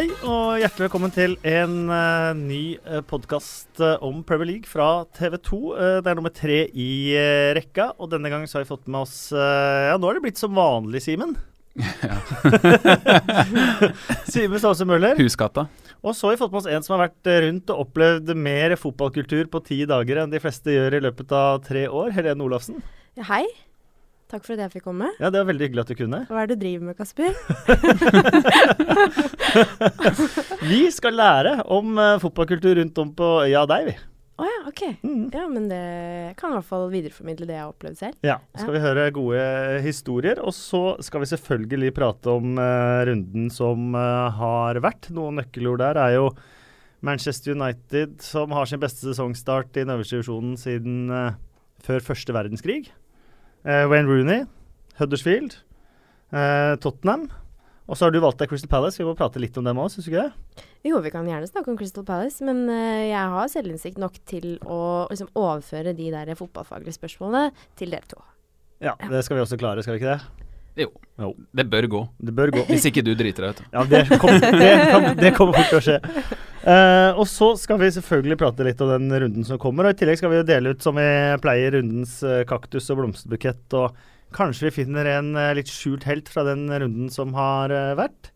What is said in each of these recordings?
Hei og hjertelig velkommen til en uh, ny uh, podkast uh, om Premier League fra TV 2. det er nummer tre i rekka, og denne gangen så har vi fått med oss Ja, nå har det blitt som vanlig, Simen. Ja. Simen Stavse Møller. Husgata. Og så har vi fått med oss en som har vært rundt og opplevd mer fotballkultur på ti dager enn de fleste gjør i løpet av tre år. Helene Olafsen. Ja, hei. Takk for at jeg fikk komme. Ja, Det var veldig hyggelig at du kunne. Hva er det du driver med, Kasper? vi skal lære om uh, fotballkultur rundt om på øya deg, vi. Å oh, ja, ok. Mm. Ja, men det kan i hvert fall videreformidle det jeg har opplevd selv. Ja, så skal ja. vi høre gode historier. Og så skal vi selvfølgelig prate om uh, runden som uh, har vært. Noen nøkkelord der er jo Manchester United, som har sin beste sesongstart i den øverste divisjonen siden før første verdenskrig. Uh, Wayne Rooney, Huddersfield, uh, Tottenham. Og så har du valgt deg Crystal Palace. Vi må prate litt om dem òg, syns du ikke det? Jo, vi kan gjerne snakke om Crystal Palace, men uh, jeg har selvinnsikt nok til å liksom, overføre de der fotballfaglige spørsmålene til dere to. Ja, ja, det skal vi også klare, skal vi ikke det? Jo. jo. Det bør gå. Det bør gå. Hvis ikke du driter deg ut. Ja, det, kommer, det, det, kommer fort til å skje. Uh, og så skal vi selvfølgelig prate litt om den runden som kommer. Og i tillegg skal vi jo dele ut, som vi pleier, rundens uh, kaktus og blomsterbukett. Og kanskje vi finner en uh, litt skjult helt fra den runden som har vært.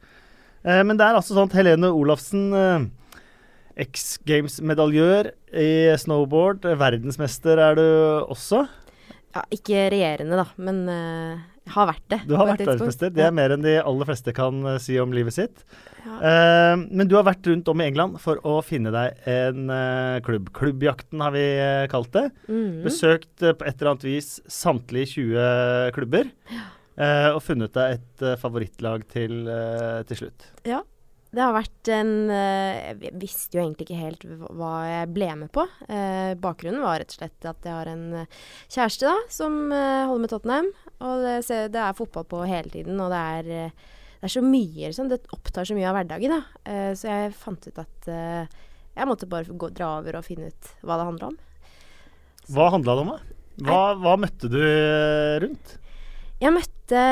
men det er altså sånn at Helene Olafsen X Games-medaljør i snowboard. Verdensmester er du også. Ja, ikke regjerende, da, men har vært det. Du har vært verdensmester. Det er mer enn de aller fleste kan uh, si om livet sitt. Ja. Uh, men du har vært rundt om i England for å finne deg en uh, klubb. Klubbjakten har vi kalt det. Mm. Besøkt på et eller annet vis samtlige 20 klubber. Ja. og funnet deg et favorittlag til, til slutt. Ja, det har vært en eh, Jeg visste jo egentlig ikke helt hva jeg ble med på. Eh, bakgrunnen var rett og slett at jeg har en eh, kjæreste da, som holder med Tottenham. Og det, det, er fotball på hele tiden, og det er, det er så mye liksom. Det opptar så mye av hverdagen, da. så jeg fant ut at jeg måtte bare gå, dra over og finne ut hva det handla om. Så. Hva handla det om, da? Hva, hva møtte du rundt? Jeg møtte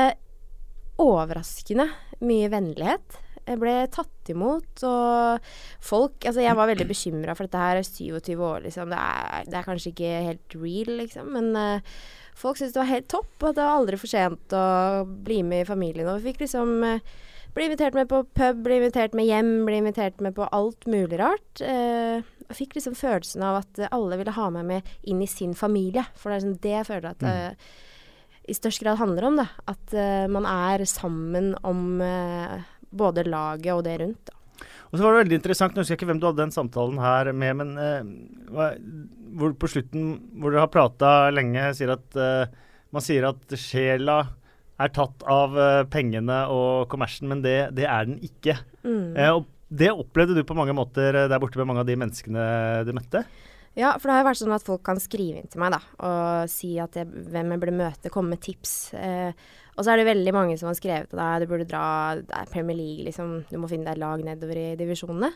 overraskende mye vennlighet. Jeg ble tatt imot, og folk Altså, jeg var veldig bekymra for dette her. er 27 år, liksom. Det er, det er kanskje ikke helt real, liksom. Men uh, folk syntes det var helt topp, og det var aldri for sent å bli med i familien. Og vi fikk liksom uh, bli invitert med på pub, bli invitert med hjem, bli invitert med på alt mulig rart. Uh, jeg fikk liksom følelsen av at alle ville ha meg med inn i sin familie. For det er liksom det jeg føler at mm. i størst grad handler om. da. At man er sammen om både laget og det rundt. da. Og så var det veldig interessant, Nå husker jeg ikke hvem du hadde den samtalen her med, men eh, hvor på slutten, hvor dere har prata lenge, sier at eh, man sier at sjela er tatt av eh, pengene og kommersen, men det, det er den ikke. Mm. Eh, og det opplevde du på mange måter der borte med mange av de menneskene du møtte? Ja, for det har jo vært sånn at folk kan skrive inn til meg da, og si at jeg, hvem jeg burde møte, komme med tips. Eh, og så er det veldig mange som har skrevet til deg du burde dra det er Premier League, liksom. Du må finne deg lag nedover i divisjonene.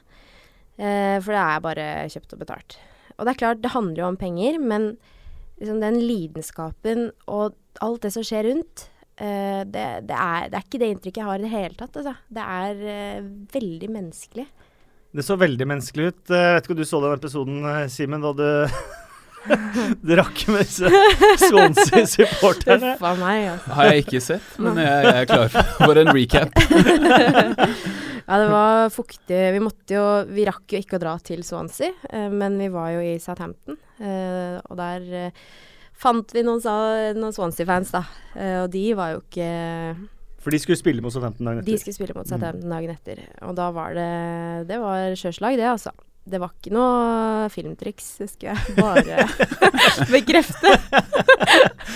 Eh, for det er bare kjøpt og betalt. Og det er klart, det handler jo om penger, men liksom den lidenskapen og alt det som skjer rundt, eh, det, det, er, det, er, ikke det inntrykket jeg har i det hele tatt. Altså. Det er eh, veldig menneskelig. Det så veldig menneskelig ut. Jeg vet ikke om du så den episoden, eh, Simen, da du drakk med disse Swansea-supporterne. Uffa meg, altså. Har jeg ikke sett, men jeg, jeg er klar for en recap. ja, det var fuktig. Vi måtte jo Vi rakk jo ikke å dra til Swansea, eh, men vi var jo i Southampton, eh, og der fant vi noen, noen Swansea-fans, da. Og de var jo ikke for de skulle spille mot Southampton dagen etter? De skulle spille mot Southampton dagen etter. Og da var det Det var sjøslag, det, altså. Det var ikke noe filmtriks, det skal jeg bare bekrefte.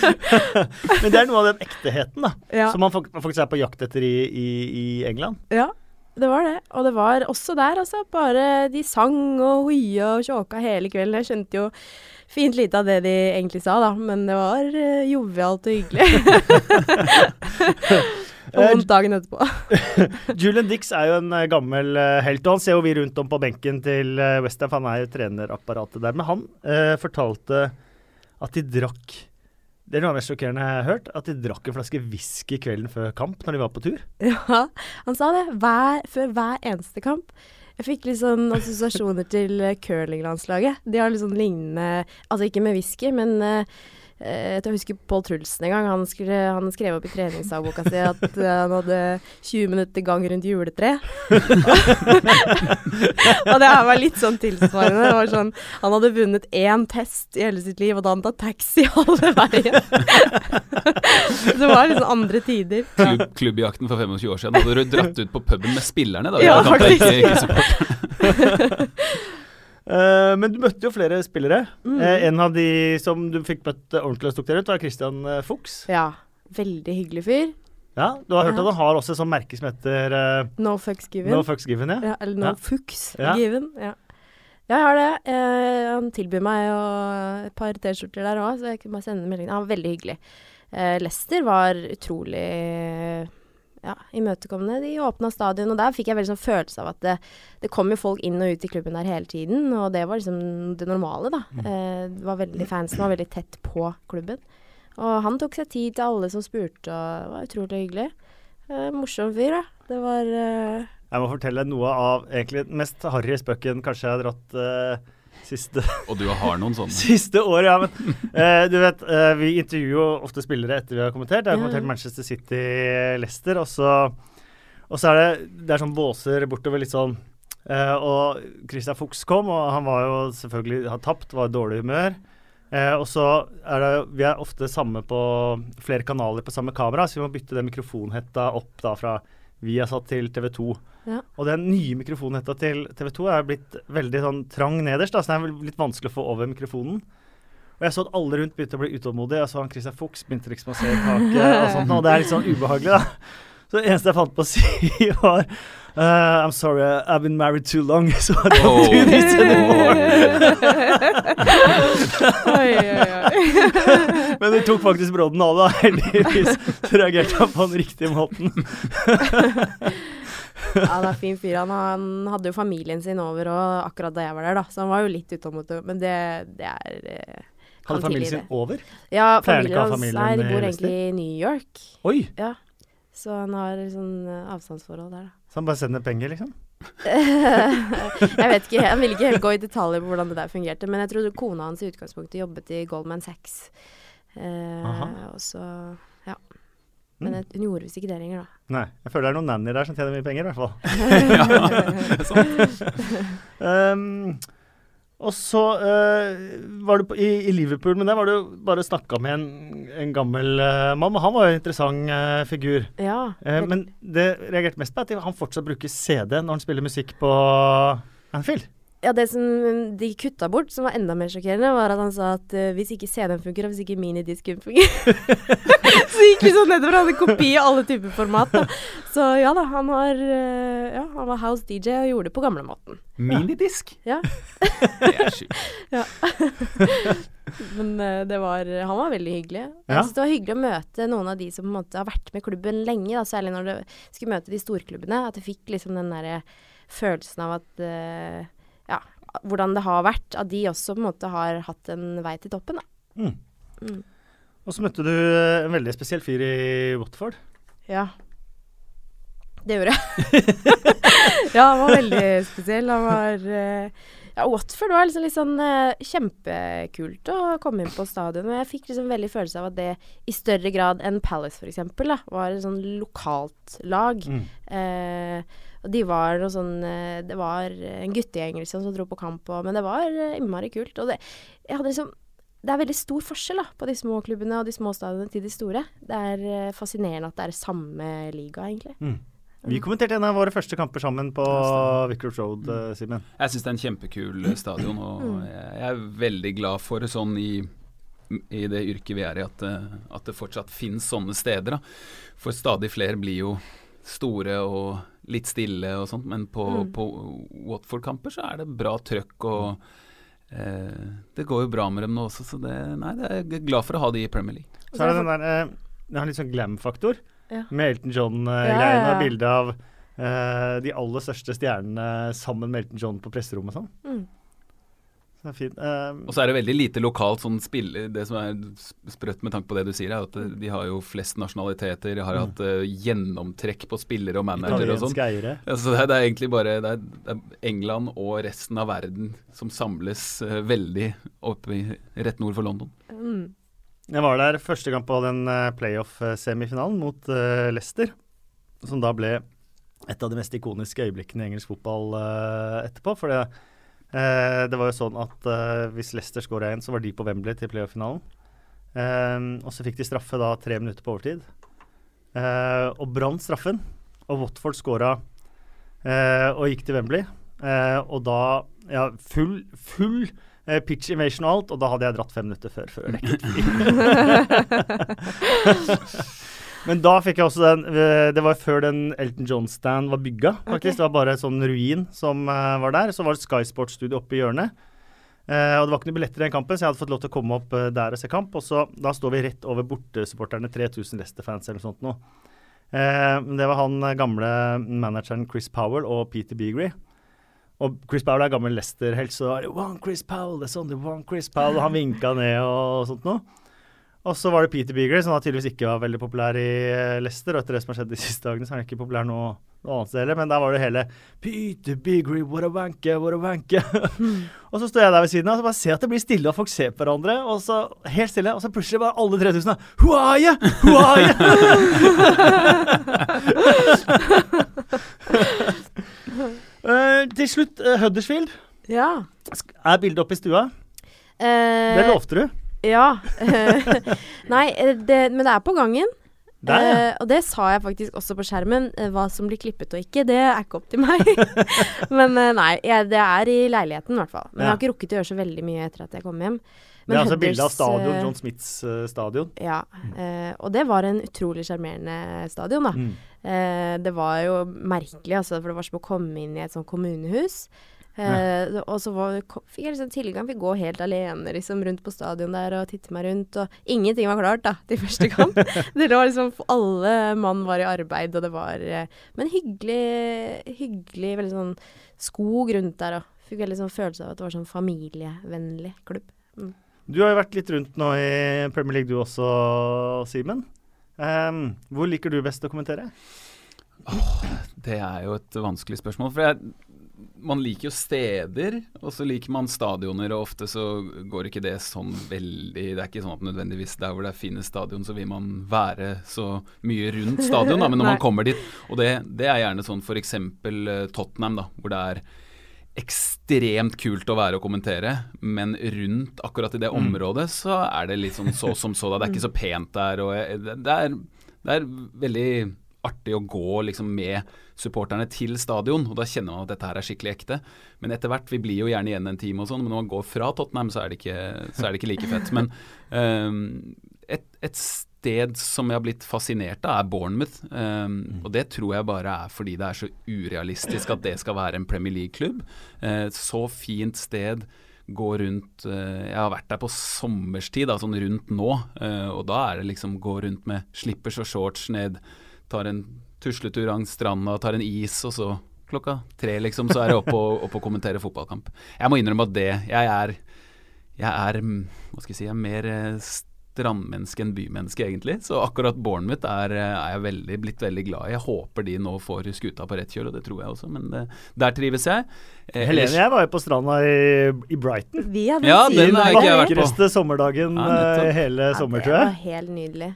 Men det er noe av den ekteheten da, ja. som man faktisk er på jakt etter i, i, i, England. Ja, det var det. Og det var også der, altså. Bare de sang og hoia og tjåka hele kvelden. Jeg skjønte jo fint lite av det de egentlig sa, da, men det var uh, jovialt og hyggelig. Og vondt dagen etterpå. Julian Dix er jo en uh, gammel uh, helt, og han ser jo vi rundt om på benken til uh, Westham. Han er jo trenerapparatet der. Men han uh, fortalte at de drakk Det er noe av det mest sjokkerende jeg har hørt, at de drakk en flaske whisky kvelden før kamp når de var på tur. Ja, han sa det hver, før hver eneste kamp. Jeg fikk litt sånn assosiasjoner til eh, curlinglandslaget. De har litt sånn lignende Altså ikke med whisky, men eh, tror jeg husker Pål Trulsen en gang. Han, skulle, han skrev opp i treningsdagboka si at eh, han hadde 20 minutter gang rundt juletre. og det her var litt sånn tilsvarende. Det var sånn, han hadde vunnet én test i hele sitt liv, og da hadde han tatt taxi halve veien. det var liksom andre tider. Klubb, klubbjakten for 25 år siden. Hadde du dratt ut på puben med spillerne da? Ja, faktisk. Ikke, ikke Eh, men du møtte jo flere spillere. Mm. Uh, en av de som du fikk møtt ordentlig og dere ut, var Christian eh, Fuchs. Ja. Veldig hyggelig fyr. Ja, Du har hørt at han har også et sånt merke som heter uh, No fucks given. No Fucks Given, ja. Ja, eller no Ja. fucks Ja. given. Ja. ja, jeg har det. Eh, han tilbyr meg og et par T-skjorter der òg, så jeg kunne bare sende meldingen. Han var veldig hyggelig. Eh, Lester var utrolig ja, imøtekommende. De åpna stadion, og der fikk jeg veldig sånn følelse av at det, det kom jo folk inn og ut i klubben der hele tiden, og det var liksom det normale, da. Eh, det var veldig, fansen var veldig tett på klubben. Og han tok seg tid til alle som spurte, og det var utrolig hyggelig. Eh, morsom fyr, da. Det var eh, Jeg må fortelle noe av egentlig den mest harry spøken kanskje jeg har dratt eh, siste, Og du har noen sånne. siste året. Ja, men uh, du vet, uh, vi intervjuer jo ofte spillere etter vi har kommentert. Jeg har kommentert Manchester City, Leicester, og så, og så er det, det er sånn båser bortover litt sånn. Uh, og Christian Fuchs kom, og han var jo selvfølgelig har tapt, var i dårlig humør. Eh, og så er det Vi er ofte samme på flere kanaler på samme kamera, så vi må bytte den mikrofonhetta opp da fra Viasat til TV 2. Ja. Og den nye mikrofonhetta til TV 2 er blitt veldig sånn trang nederst, da, så det er litt vanskelig å få over mikrofonen. Og jeg så at alle rundt begynte å bli utålmodige. Jeg så han Christian Fuchs begynte liksom å se i taket og sånt, og det er litt sånn ubehagelig, da. Så det eneste jeg fant på å si, var uh, I'm sorry, I've been married too long. Så det don't Oh. do this anymore. Oi, oi, oi. Men det tok faktisk brodden av, da. Heldigvis reagerte han på den riktige måten. Ja, det er fin fyr. Han, han hadde jo familien sin over og akkurat da jeg var der, da. Så han var jo litt utålmodig. Men det, det er eh, Hadde familien sin over? Ja, familien ha hans Nei, de bor egentlig i New York. Oi! Ja. Så han har sånn eh, avstandsforhold der, da. Så han bare sender penger, liksom? jeg vet ikke, Han ville ikke helt gå i detaljer på hvordan det der fungerte, men jeg trodde kona hans i utgangspunktet jobbet i Goldman Sachs. Eh, og så. Men jeg, hun gjorde visst ikke det lenger, da. Nei. Jeg føler det er noen nanny der som tjener mye penger, i hvert fall. Ja, det. Um, og så uh, var du på, i, i Liverpool, men der var du bare snakka med en, en gammel uh, mann. Han var jo en interessant uh, figur. Ja. Eh, men det reagerte mest på, at han fortsatt bruker CD når han spiller musikk på Anfield. Ja, det som de kutta bort, som var enda mer sjokkerende, var at han sa at uh, hvis ikke CD-en funker, og hvis ikke minidisken funker Så gikk vi sånn nedover han hadde kopi i alle typer format. Da. Så ja da, han var, uh, ja, han var house DJ og gjorde det på gamlemåten. Minidisk? Ja. Det er sjukt. Men uh, det var, han var veldig hyggelig. Ja. Jeg synes det var hyggelig å møte noen av de som på en måte har vært med klubben lenge, da, særlig når du skulle møte de storklubbene. At du fikk liksom den derre følelsen av at Ja, hvordan det har vært. At de også på en måte har hatt en vei til toppen, da. Mm. Mm. Og så møtte du en veldig spesiell fyr i Watford. Ja. Det gjorde jeg. ja, han var veldig spesiell. Han var eh, Ja, Watford var liksom litt sånn eh, kjempekult å komme inn på stadion. Og jeg fikk liksom veldig følelse av at det i større grad enn Palace eksempel, var et sånn lokalt lag. Mm. Eh, og de var noe sånn eh, Det var en guttegjeng liksom, som dro på kamp, og, men det var eh, innmari kult. Og det, jeg hadde liksom det er veldig stor forskjell da, på de små klubbene og de små stadionene til de store. Det er eh, fascinerende at det er samme liga, egentlig. Mm. Vi kommenterte en av våre første kamper sammen på Vickers Road, mm. Simen. Jeg syns det er en kjempekul stadion, og Mm. jeg er veldig glad for sånn i, i det yrket vi er i, at, at det fortsatt finnes sånne steder. Da. For stadig flere blir jo store og litt stille og sånt, men på, Mm. på Watford-kamper så er det bra trøkk og eh, det går jo bra med dem nå også, så det, nei, det er jeg glad for å ha de i Premier League. Så er det den der eh, Det har litt sånn glam-faktor. Ja. Med Elton John-greiene. ja, ja. og bildet av eh, de aller største stjernene sammen med Elton John på presserommet og sånn. Mm. Det er fint. Um, Og så er det veldig lite lokalt sånn spill Det som er sprøtt med tanke på det du sier, er at eh, de har jo flest nasjonaliteter. De har Mm. hatt uh, gjennomtrekk på spillere og managere og sånn. Altså det, er, det er egentlig bare det er, det er England og resten av verden som samles uh, veldig oppe i, rett nord for London. Mm. Jeg var der første gang på den playoff-semifinalen mot Leicester, som da ble et av de mest ikoniske øyeblikkene i engelsk fotball etterpå. For det, eh, det var jo sånn at eh, hvis Leicester skåra én, så var de på Wembley til playoff-finalen. Eh, og så fikk de straffe da tre minutter på overtid. Eh, og brant straffen. Og Watford skåra eh, og gikk til Wembley. Eh, og da ja, full, full pitch invasion og alt, og da hadde jeg dratt fem minutter før, før jeg fly. Men da fikk jeg også den eh, Det var før den Elton John-stand var bygga, faktisk. Ok. Det var bare en sånn ruin som eh, var der. Så var det Sky Sports-studio oppe i hjørnet. Eh, og det var ikke noen billetter i den kampen, så jeg hadde fått lov til å komme opp der og se kamp. Og så Da står vi rett over bortesupporterne, 3000 Leicester-fans eller noe sånt. Eh, det var han gamle manageren Chris Powell og Peter Beagrey. Og Chris Powell er gammel Leicester-helt, så var det one Chris Powell, det er sånn, one Chris Powell, og han vinka ned og sånt noe. Og så var det Peter Beagrey, som da tydeligvis ikke var veldig populær i eh, Leicester. Og etter det som har skjedd de siste dagene, så er han ikke populær nå noe annet sted heller. Men der var det hele Peter Beagrey, what a wanker, what a wanker. og så står jeg der ved siden av og så bare ser jeg at det blir stille, og folk ser på hverandre. Og så helt stille, og så plutselig bare alle 3000 er Who are you? Who are you? uh, til slutt, uh, Huddersfield. Ja. Er bildet oppe i stua? Uh, Det lovte du. Ja. Nei, det, men det er på gangen. Der, ja. Eh, og det sa jeg faktisk også på skjermen. Eh, hva som blir klippet og ikke, det er ikke opp til meg. men eh, nei, jeg, det er i leiligheten i hvert fall. Men jeg har ikke rukket å gjøre så veldig mye etter at jeg kom hjem. Det er altså bilde av stadion, eh, John Smiths uh, stadion. Ja. Eh, og det var en utrolig sjarmerende stadion, da. Mm. Det var jo merkelig, altså, for det var som å komme inn i et sånt kommunehus. Eh, Og så var, fikk jeg liksom tilgang, fikk gå helt alene liksom, rundt på stadion der og titte meg rundt. Og ingenting var klart da, til første kamp. det var liksom, Alle mann var i arbeid, og det var eh, Men hyggelig, hyggelig, veldig sånn skog rundt der. Og fikk veldig sånn følelse av at det var sånn familievennlig klubb. Du har jo vært litt rundt nå i Premier League du også, Simen. Um, hvor liker du best å kommentere? Det er jo et vanskelig spørsmål. For jeg, man liker jo steder, og så liker man stadioner, og ofte så går ikke det sånn veldig Det er ikke sånn at nødvendigvis der hvor det er fine stadion, så vil man være så mye rundt stadion, da, men når man kommer dit Og det, det er gjerne sånn f.eks. Tottenham, da, hvor det er ekstremt kult å være og kommentere, men rundt akkurat i det området så er det litt sånn så som så. Da. Det er ikke så pent der. og det, det, er, det er veldig artig å gå liksom med supporterne til stadion, og da kjenner man at dette her er skikkelig ekte. Men etter hvert, vi blir jo gjerne igjen en time og sånn, men når man går fra Tottenham, så er det ikke, så er det ikke like fett. Men um, et, et sted som jeg har blitt fascinert av, er Bournemouth. Um, og det tror jeg bare er fordi det er så urealistisk at det skal være en Premier League-klubb. Uh, så fint sted. Gå rundt eh, Jeg har vært der på sommerstid, da, sånn rundt nå. eh, og da er det liksom gå rundt med slippers og shorts ned, tar en tusletur langs stranda, tar en is, og så klokka tre liksom, så er jeg oppe og, opp og kommenterer fotballkamp. Jeg må innrømme at det Jeg er, jeg er mm, Hva skal jeg si, jeg er mer eh, strandmenneske enn bymenneske, egentlig. Så akkurat Bournemouth er, eh, er jeg veldig, blitt veldig glad i. Jeg håper de nå får skuta på rett kjøl, og det tror jeg også, men det, der trives jeg. Eh, Helene ellers- og jeg var jo på stranda i, i Brighton. Vi hadde Ja, den har ikke jeg vært på. Vakreste sommerdagen Ja, hele sommer, Ja, sommer, det var helt nydelig.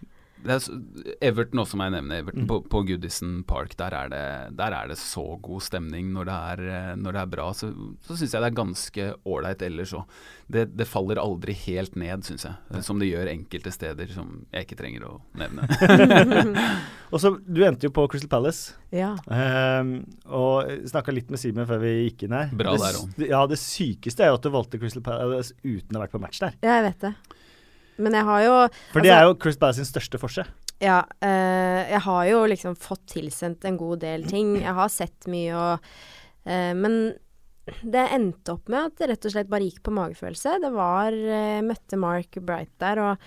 Det er, Everton også må jeg nevne. Everton Mm. på, på Goodison Park. Der er, det, der er det så god stemning når det er, eh, når det er bra. Så, så syns jeg det er ganske ålreit ellers òg. Det, det faller aldri helt ned, syns jeg. Ja. Som det gjør enkelte steder som jeg ikke trenger å nevne. Og så, Du endte jo på Crystal Palace. Ja. Um, og snakka litt med Simen før vi gikk inn her. Bra det, der også. Ja, det sykeste er jo at du valgte Crystal Palace uten å ha vært på match der. ja, jeg vet det. Men jeg har jo For det Altså- er jo Chris Bass sin største forse. Ja, eh, jeg har jo liksom fått tilsendt en god del ting. Jeg har sett mye og eh, Men det endte opp med at det rett og slett bare gikk på magefølelse. Det var eh, Møtte Mark Bright der, og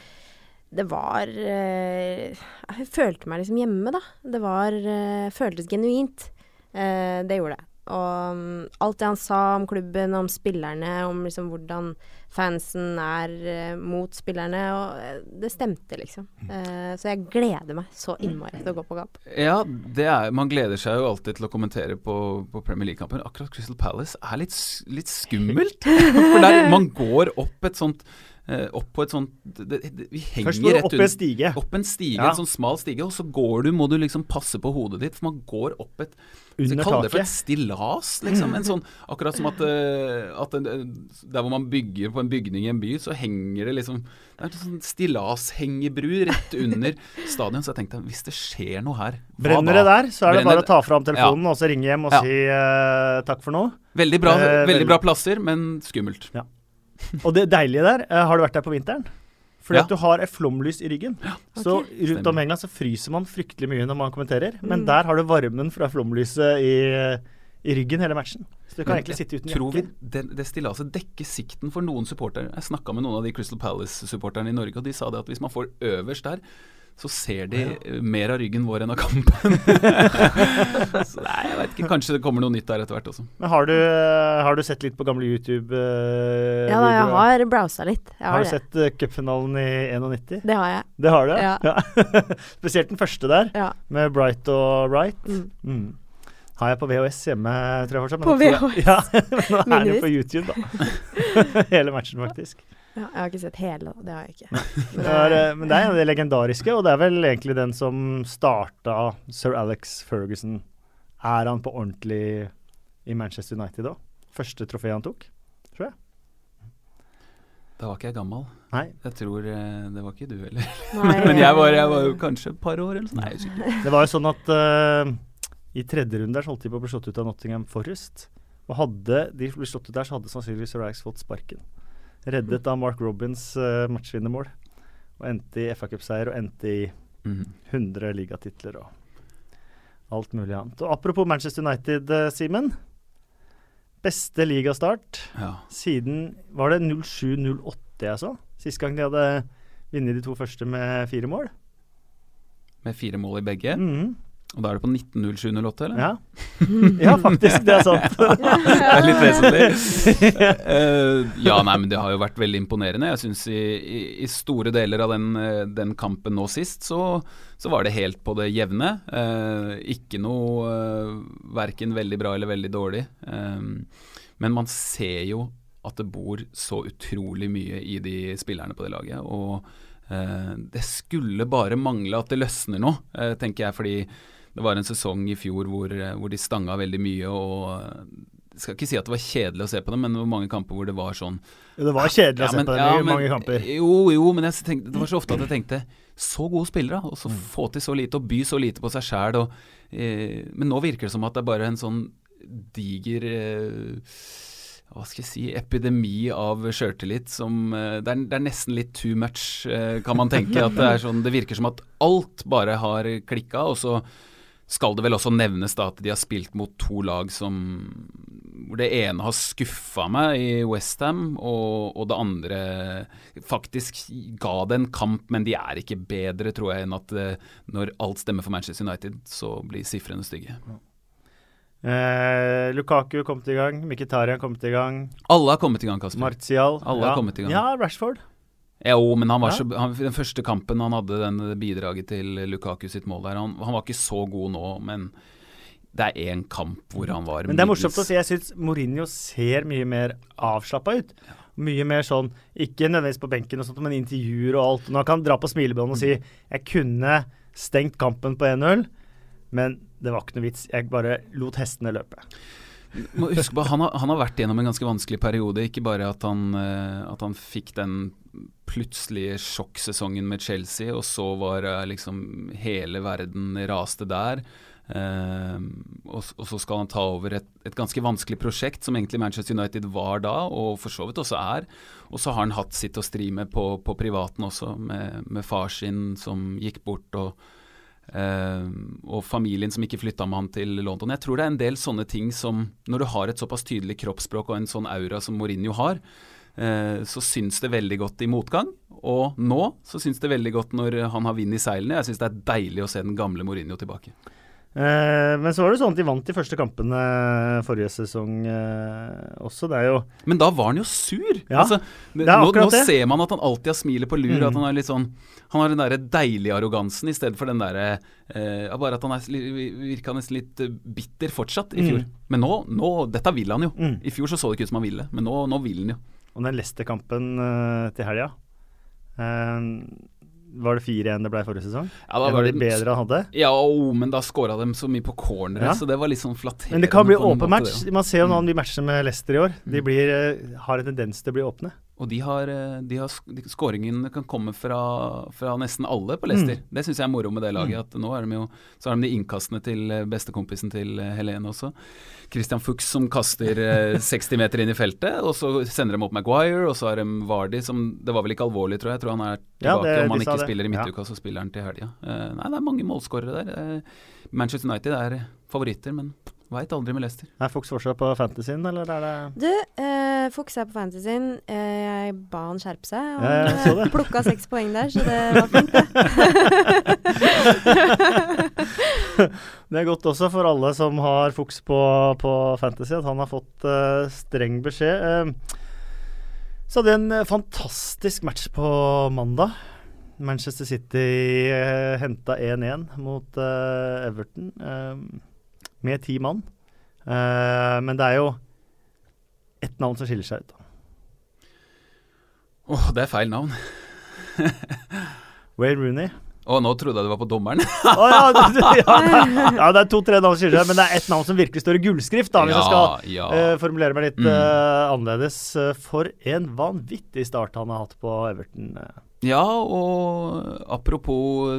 det var eh, Jeg følte meg liksom hjemme, da. Det var eh, Føltes genuint. Eh, det gjorde det. Og um, alt det han sa om klubben, om spillerne, om liksom hvordan fansen er eh, mot spillerne, og eh, det stemte, liksom. Eh, så jeg gleder meg så innmari til å gå på kamp. Ja, det er, man gleder seg jo alltid til å kommentere på, på Premier League-kampen. Akkurat Crystal Palace er litt, litt skummelt. For der man går opp et sånt Opp på et sånt det, det, Vi henger Først må du opp en stige. Opp en stige, Ja. en sånn smal stige, og så går du, må du liksom passe på hodet ditt, for man går opp et Under kaller det for et stillas, liksom. En sånn, akkurat som at, eh, at en, der hvor man bygger på en bygning i en by, så henger det liksom Det er en sånn stillashengebru rett under stadion. Så jeg tenkte, hvis det skjer noe her, Brenner det der, så er det bare å ta fram telefonen og så ringe hjem og Ja. si uh, takk for nå. Veldig bra, Eh, veldig veldig- bra plasser, men skummelt. Og det deilige der, eh, har du vært der på vinteren? Fordi Ja. at du har et flomlys i ryggen. Så rundt om. England så fryser man fryktelig mye når man kommenterer. Men Mm. der har du varmen fra flomlyset i, i ryggen hele matchen. Så du kan Men egentlig sitte uten Tror vi jakke. det, det stillaset dekker sikten for noen supportere? Jeg snakka med noen av de Crystal Palace-supporterne i Norge, og de sa det at hvis man får øverst der, så ser de ja. mer av ryggen vår enn av kampen. så nei, jeg vet ikke. Kanskje det kommer noe nytt der etter hvert også. Men har du, eh, har du sett litt på gamle YouTube-videoer? Ja da, jeg har browsa litt. Jeg Har har du det. sett uh, cupfinalen i 91? Det har jeg. Det har du? Ja. Spesielt den første der, Ja. med Bright og Wright. Mm. Mm. Har jeg på VHS hjemme, tror jeg fortsatt. men På VHS? Ja, men nå er det på YouTube, da. Hele matchen, faktisk. Ja, jeg har ikke sett hele. Det har jeg ikke. Men Det er, eh, men det er en av de legendariske, og det er vel egentlig den som starta sir Alex Ferguson. Er han på ordentlig i Manchester United da? Første trofé han tok? tror jeg. Da var ikke jeg gammel. Nei. Jeg tror eh, Det var ikke du heller. Nei, Men jeg var, jeg var jo kanskje et par år eller sånn. Nei, jeg. Det var jo sånn at uh, i tredje runde der så holdt de på å bli slått ut av Nottingham Forest. Og hadde de blitt slått ut der, så hadde sannsynligvis Sir Alex fått sparken. Reddet av Mark Robins uh, matchvinnermål. Og endte i FA-cupseier og endte i Mhm. 100 ligatitler og alt mulig annet. Og apropos Manchester United, uh, Simen. Beste ligastart Ja. siden Var det 07-08 jeg så? Sist gang de hadde vunnet de to første med fire mål? Med fire mål i begge. Mhm. Og da er det på 19.07.08, eller? Ja. ja, faktisk. Det er sant. Det er litt vesentlig. Eh, ja, nei, men det har jo vært veldig imponerende. Jeg syns i, i, store deler av den, eh, den kampen nå sist, så, så var det helt på det jevne. Eh, ikke noe uh, verken veldig bra eller veldig dårlig. Men man ser jo at det bor så utrolig mye i de spillerne på det laget. Og det skulle bare mangle at det løsner nå, tenker jeg. fordi det var en sesong i fjor hvor, eh, hvor de stanga veldig mye. og eh, Jeg skal ikke si at det var kjedelig å se på dem, men det var mange kamper hvor det var sånn Det var kjedelig å se men- på dem ja, i men- mange kamper. Jo, jo, men jeg tenkte, det var så ofte at jeg tenkte Så gode spillere, og så få til så lite, og by så lite på seg sjæl. Eh, men nå virker det som at det er bare en sånn diger eh, hva skal jeg si, epidemi av sjøltillit som eh, det, er, det er nesten litt too much, kan man tenke. At det, er sånn, det virker som at alt bare har klikka. Og så skal det vel også nevnes da at de har spilt mot to lag som hvor det ene har skuffa meg i Westham, og, og det andre faktisk ga det en kamp, men de er ikke bedre, tror jeg, enn at eh, når alt stemmer for Manchester United, så blir sifrene stygge. Eh, Lukaku kom til i gang, Mkhitaryan kom til i gang, Alle har kommet i gang, Kasper. Martial Alle har kommet i gang. Ja, Rashford. Jo, men han var så, han, den første kampen han hadde den bidraget til Lukaku sitt mål der, han, han var ikke så god nå, men det er én kamp hvor han var Men det er morsomt å si. Jeg syns Mourinho ser mye mer avslappa ut. Mye mer sånn, ikke nødvendigvis på benken, og sånt, men intervjuer og alt. Når han kan dra på smilebåndet og si 'jeg kunne stengt kampen på 1-0', men det var ikke noe vits. Jeg bare lot hestene løpe. Må huske på, han har, han har vært gjennom en ganske vanskelig periode. Ikke bare at han, eh, at han fikk den plutselige sjokksesongen med Chelsea, og så var eh, liksom hele verden raste der. Uh, og, og så skal han ta over et, et ganske vanskelig prosjekt, som egentlig Manchester United var da, og for så vidt også er. Og så har han hatt sitt å stri med på, på privaten også, med, med far sin som gikk bort. og og familien som ikke flytta med han til London. Jeg tror det er en del sånne ting som Når du har et såpass tydelig kroppsspråk og en sånn aura som Mourinho har, eh, så syns det veldig godt i motgang. Og nå så syns det veldig godt når han har vind i seilene. Jeg syns det er deilig å se den gamle Mourinho tilbake. Eh, men så var det sånn at de vant de første kampene forrige sesong eh, også. Det er jo Men da var han jo sur! Ja, altså, det er nå, nå det. ser man at han alltid har smilet på lur. Mm. At han er litt sånn Han har den derre deilige arrogansen i stedet for den derre eh, Bare at han er, virka nesten litt eh, bitter fortsatt i fjor. Mm. Men nå, nå Dette vil han jo. Mm. I fjor så så det ikke ut som han ville, men nå, nå vil han jo. Og den Leicester-kampen eh, til helga eh, Var det 4-1 det ble forrige sesong? Ja, da var det de bedre han hadde? Ja, oh, men da scora de så mye på cornere, Ja. så det var litt sånn flatterende. Men det kan bli åpen match. Man ser jo noen Mm. de matchene med Leicester i år. De blir, eh, har en tendens til å bli åpne. Og de har, eh, de har sk- Skåringen kan komme fra, fra nesten alle på Leicester. Mm. Det syns jeg er moro med det laget. At nå er de jo Så har de de innkastene til eh, bestekompisen til eh, Helene også. Christian Fuchs som kaster eh, 60 meter inn i feltet, og så sender de opp Maguire, og så har de Vardy som Det var vel ikke alvorlig, tror jeg. Jeg tror han er Ja, tilbake. det- Om han ikke det. spiller i Ja. midtuka, så spiller han til helga. Uh, nei, det er mange målskårere der. Uh, Manchester United er favoritter, men veit aldri med Leicester. Er Fox fortsatt på fantasyen, eller er det Du, eh, Fuchs er på fantasyen. Eh, jeg ba han skjerpe seg. Og Ja, han så eh, plukka seks poeng der, så det var fint, det. Det er godt også for alle som har Fox på, på Fantasy, at han har fått eh, streng beskjed. Uh, så hadde vi en eh, fantastisk match på mandag. Manchester City eh, henta 1-1 mot eh, Everton eh, med ti mann. Uh, men det er jo ett navn som skiller seg ut. Åh, Åh, det er feil navn. Wayne Rooney. Å, nå trodde jeg du var på dommeren. oh, ja, det, ja, ja, det er to-tre navn som skiller seg, men det er ett navn som virkelig står i gullskrift, da, hvis jeg skal ja. Eh, formulere meg litt eh, annerledes. For en vanvittig start han har hatt på Everton. Ja, og apropos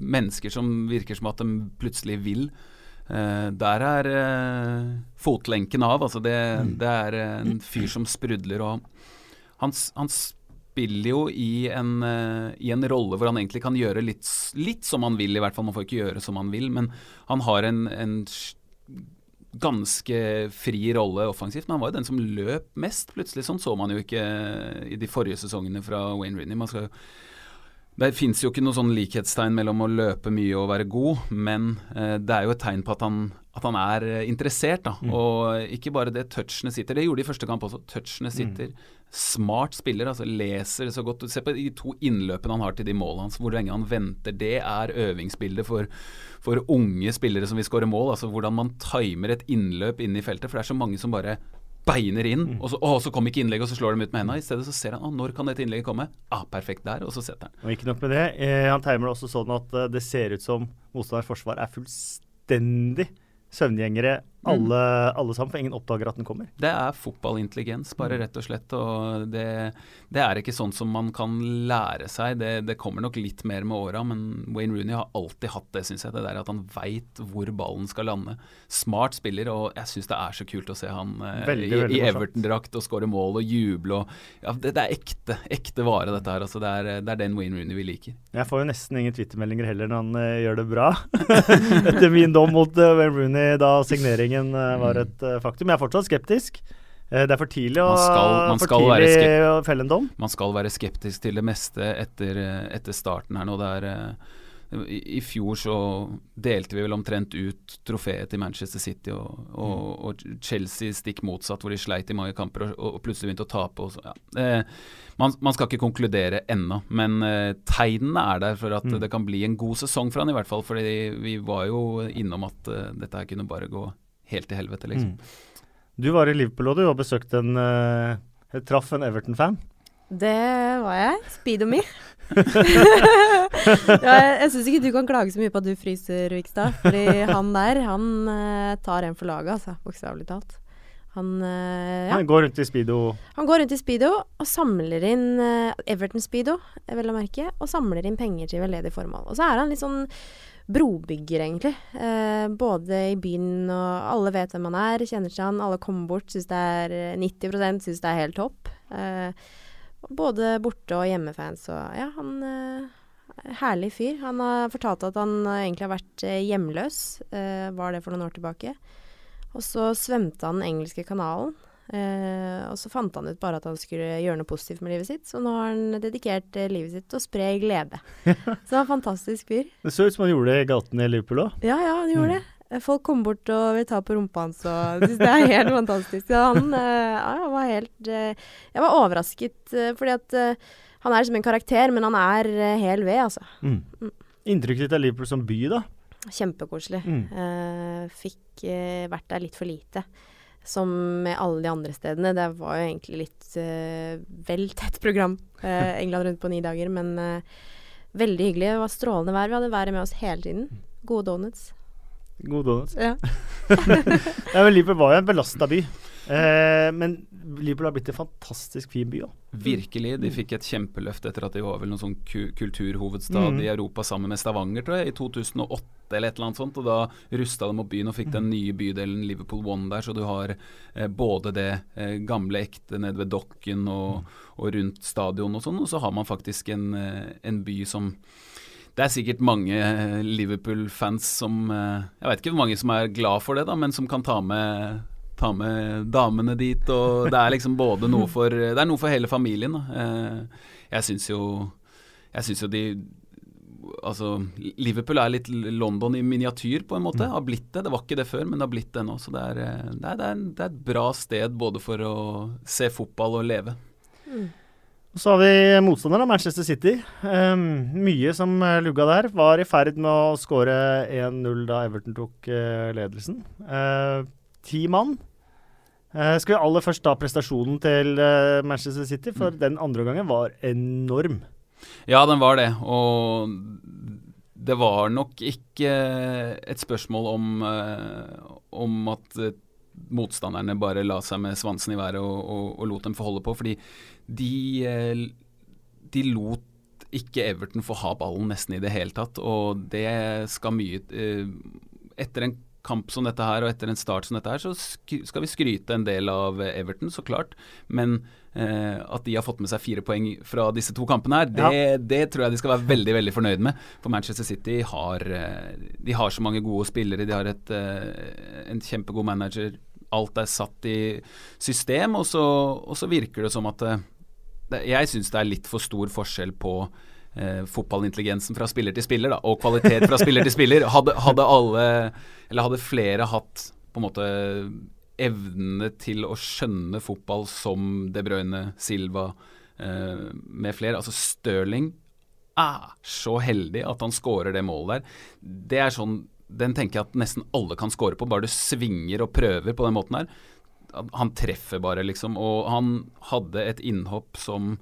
mennesker som virker som at de plutselig vil. Der er eh, fotlenken av. Altså det, Mm. det er en fyr som sprudler, og han, han spiller jo i en, eh, i en rolle hvor han egentlig kan gjøre litt, litt som han vil, i hvert fall. Man får ikke gjøre som han vil, men han har en, en ganske fri rolle offensivt. Men han var jo den som løp mest, plutselig. Sånn så man jo ikke i de forrige sesongene fra Wayne Rooney. Man skal jo det fins jo ikke noe sånn likhetstegn mellom å løpe mye og være god, men eh, det er jo et tegn på at han, at han er eh, interessert. Da. Mm. Og ikke bare det touchene sitter. Det gjorde de i første kamp også. Touchene sitter. Smart spiller, altså leser så godt. Se på de to innløpene han har til de målene hans. Hvor lenge han venter. Det er øvingsbildet for, for unge spillere som vil skåre mål. Altså hvordan man timer et innløp inn i feltet. For det er så mange som bare beiner inn, og så, å, så kom ikke innlegget, og så slår de ut med hendene. I stedet så ser han å, når kan dette innlegget komme? Ah, perfekt der, og så setter han. Og ikke nok med det, eh, han timer det også sånn at eh, det ser ut som motstanders forsvar er fullstendig søvngjengere, alle, alle sammen, for ingen oppdager at den kommer. Det er fotballintelligens, bare rett og slett. Og det, det er ikke sånn som man kan lære seg. Det, det kommer nok litt mer med åra, men Wayne Rooney har alltid hatt det, syns jeg. Det der at han veit hvor ballen skal lande. Smart spiller, og jeg syns det er så kult å se han eh, Veldig, i, i. Everton-drakt og skåre mål og juble og ja, det, det er ekte, ekte vare, dette her. Altså, det, er, det er den Wayne Rooney vi liker. Jeg får jo nesten ingen twittermeldinger heller når han eh, gjør det bra. Etter min dom mot uh, Wayne Rooney da signeringen eh, var Mm. et eh, faktum. Jeg er fortsatt skeptisk. Eh, det er for tidlig, å, Man skal- man skal tidlig å felle en dom. Man skal være skeptisk til det meste etter, etter starten her nå. Det er, i, I fjor så delte vi vel omtrent ut trofeet til Manchester City, og, og, og Chelsea stikk motsatt, hvor de sleit i mange kamper og, og plutselig begynte å tape. Ja. eh, man, man skal ikke konkludere ennå, men eh, tegnene er der for at Mm. det kan bli en god sesong for han i hvert fall. fordi vi var jo innom at eh, dette her kunne bare gå helt til helvete, liksom. Mm. Du var i Liverpool og du har besøkt en uh, Traff en Everton-fan. Det var jeg. Speedomir. ja, jeg syns ikke du kan klage så mye på at du fryser, Vikstad. Fordi han der, han uh, tar en for laget, altså. Bokstavelig talt. Han, uh, ja. Han går rundt i speedo. han går rundt i speedo og samler inn uh, Everton Speedo, vel å merke, og samler inn penger til veldedig formål. Og så er han litt sånn brobygger, egentlig. Eh, både i byen og Alle vet hvem han er, kjenner seg han. Alle kommer bort, syns det er eh, 90% syns det er helt topp. Eh, både borte- og hjemmefans og Ja, han eh, Herlig fyr. Han har fortalt at han eh, egentlig har vært eh, hjemløs. Eh, var det for noen år tilbake. Og så svømte han den engelske kanalen. Eh, og så fant han ut bare at han skulle gjøre noe positivt med livet sitt, så nå har han dedikert eh, livet sitt til å spre glede. så det var en fantastisk fyr. Det så ut som han gjorde det i gatene i Liverpool òg. Ja, ja, han gjorde Mm. det. Folk kommer bort og vil ta på rumpa hans og syns det er helt fantastisk. Så han, eh, ja, var helt eh, Jeg var overrasket, eh, fordi at eh, han er som en karakter, men han er hel ved, altså. Mm. Inntrykket ditt av Liverpool som by, da? Kjempekoselig. Mm. Eh, fikk eh, vært der litt for lite. Som med alle de andre stedene. Det var jo egentlig litt uh, vel tett program. uh, England rundt på ni dager, men uh, veldig hyggelig. Det var strålende vær. Vi hadde været med oss hele tiden. Gode donuts. Gode donuts. Ja. Ja, men Liverpool var jo en belasta by. Eh, men Liverpool har blitt en fantastisk fin by òg. Virkelig. De fikk et kjempeløft etter at de var vel noen sånn kulturhovedstad Mm. i Europa sammen med Stavanger, tror jeg, i 2008 eller et eller annet sånt. Og da rusta de opp byen og fikk den nye bydelen Liverpool One der, så du har eh, både det eh, gamle ekte nede ved dokken og, og rundt stadion og sånn, og så har man faktisk en, eh, en by som det er sikkert mange eh, Liverpool-fans som eh, Jeg vet ikke hvor mange som er glad for det, da, men som kan ta med, ta med damene dit. Og det er liksom både noe for Det er noe for hele familien. Da. Eh, Jeg syns jo Jeg syns jo de Altså, Liverpool er litt London i miniatyr, på en måte. Har blitt det. Det var ikke det før, men det har blitt det nå. Så det er, eh, det er, det er, det er et bra sted både for å se fotball og leve. Så har vi motstanderen, Manchester City. Um, mye som eh, lugga der. Var i ferd med å skåre 1-0 da Everton tok uh, ledelsen. Uh, ti mann. Eh, skal vi aller først ta prestasjonen til eh, Manchester City, for den andre gangen var enorm. Ja, den var det. Og det var nok ikke et spørsmål om, eh, om at motstanderne bare la seg med svansen i været og, og, og lot dem få holde på. Fordi de, de lot ikke Everton få ha ballen nesten i det hele tatt. Og det skal mye Etter en kamp som dette her, og etter en start som dette her, så sk skal vi skryte en del av Everton, så klart. Men eh, at de har fått med seg fire poeng fra disse to kampene her, det, det tror jeg de skal være veldig veldig fornøyd med. For Manchester City har, eh, de har så mange gode spillere, de har et, eh, en kjempegod manager. Alt er satt i system, og så, og så virker det som at eh, Jeg syns det er litt for stor forskjell på eh, fotballintelligensen fra spiller til spiller, da, og kvalitet fra spiller til spiller. Hadde, hadde alle, eller hadde flere hatt på en måte evnene til å skjønne fotball som De Bruyne, Silva eh, med flere. Altså Stirling er så heldig at han scorer det målet der. Det er sånn Den tenker jeg at nesten alle kan score på, bare du svinger og prøver på den måten her. Han treffer bare, liksom. Og han hadde et innhopp som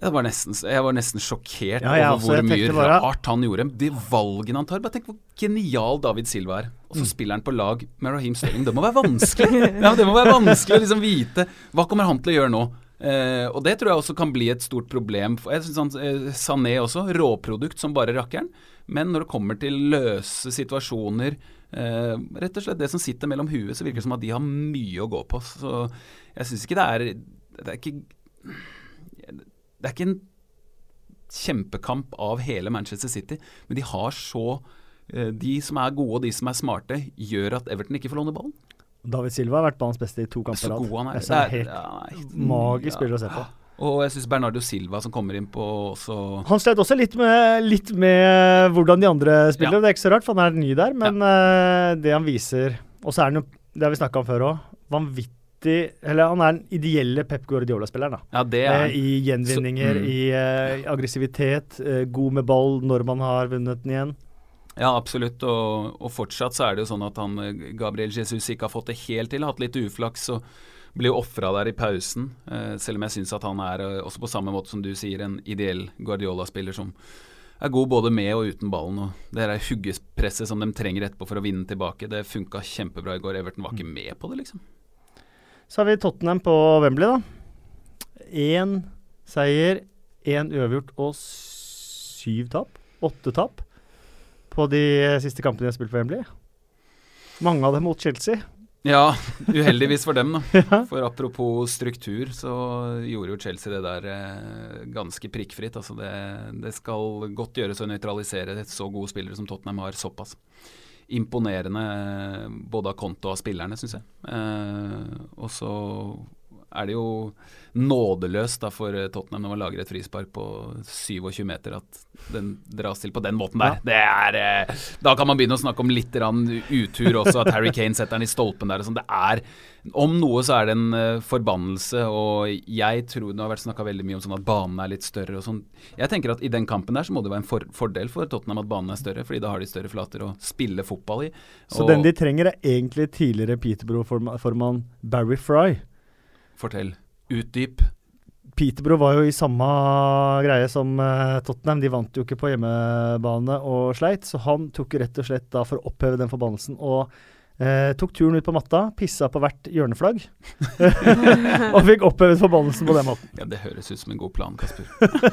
jeg var, nesten, jeg var nesten sjokkert Ja, over også. hvor mye bare- rart han gjorde. De valgene han tar. Bare tenk hvor genial David Silva er. Og så Mm. spiller han på lag med Raheem Sterling. Det må være vanskelig Ja, det må være vanskelig å liksom vite hva kommer han til å gjøre nå. Eh, og det tror jeg også kan bli et stort problem. Jeg synes han, eh, Sané også, råprodukt som bare rakkeren. Men når det kommer til løse situasjoner, eh, rett og slett det som sitter mellom huet, så virker det som at de har mye å gå på. Så jeg syns ikke det er Det er ikke det er ikke en kjempekamp av hele Manchester City, men de har så eh, De som er gode og de som er smarte, gjør at Everton ikke får låne ballen. David Silva har vært banens beste i to er kamper så god han er. Er Det er- helt ja, magisk spiller å se på. Og jeg syns Bernardo Silva som kommer inn på også Han slet også litt med, litt med hvordan de andre spiller. Ja. Det er ikke så rart, for han er ny der. Men ja. det han viser Og så er han jo, det har vi snakka om før òg, vanvittig Eller han er den ideelle Pep Guardiola-spilleren. da. Ja, det Eh, er I gjenvinninger, Så- mm. i uh, aggressivitet, uh, god med ball når man har vunnet den igjen. Ja, absolutt. Og, og fortsatt så er det jo sånn at han eh, Gabriel Jesus ikke har fått det helt til. Har hatt litt uflaks og jo ofra der i pausen. Uh, selv om jeg syns at han er, eh, også på samme måte som du sier, en ideell Guardiola-spiller som er god både med og uten ballen. Og det her huggespresset som de trenger etterpå for å vinne tilbake, det funka kjempebra i går. Everton var ikke med på det, liksom. Så har vi Tottenham på Wembley, da. Én seier, én uavgjort og syv tap. Åtte tap på de siste kampene de har spilt på Wembley. Mange av dem mot Chelsea. Ja, uheldigvis for dem, da. Ja. For apropos struktur, så gjorde jo Chelsea det der eh, ganske prikkfritt. Altså det, det skal godt gjøres å nøytralisere et så gode spillere som Tottenham har, såpass. Imponerende eh, både av konto og av spillerne, syns jeg. Eh, og så er det jo nådeløst da for Tottenham når man lager et frispark på 27 meter, at den dras til på den måten der. Det er, eh, da kan man begynne å snakke om litt utur også, at Harry Kane setter den i stolpen der. sånn. Det er, Om noe så er det en uh, forbannelse, og jeg tror det har vært snakka veldig mye om sånn at banen er litt større og sånn. Jeg tenker at i den kampen der så må det være en for fordel for Tottenham at banen er større, fordi da har de større flater å spille fotball i. Så den de trenger er egentlig tidligere Peterborough-formann Barry Fry? Fortell. Utdyp. Peterbro var jo i samme greie som uh, Tottenham. De vant jo ikke på hjemmebane og sleit, så han tok rett og slett da for å oppheve den forbannelsen og eh, tok turen ut på matta, pissa på hvert hjørneflagg og fikk opphevet forbannelsen på den måten. Ja, Det høres ut som en god plan, Kasper.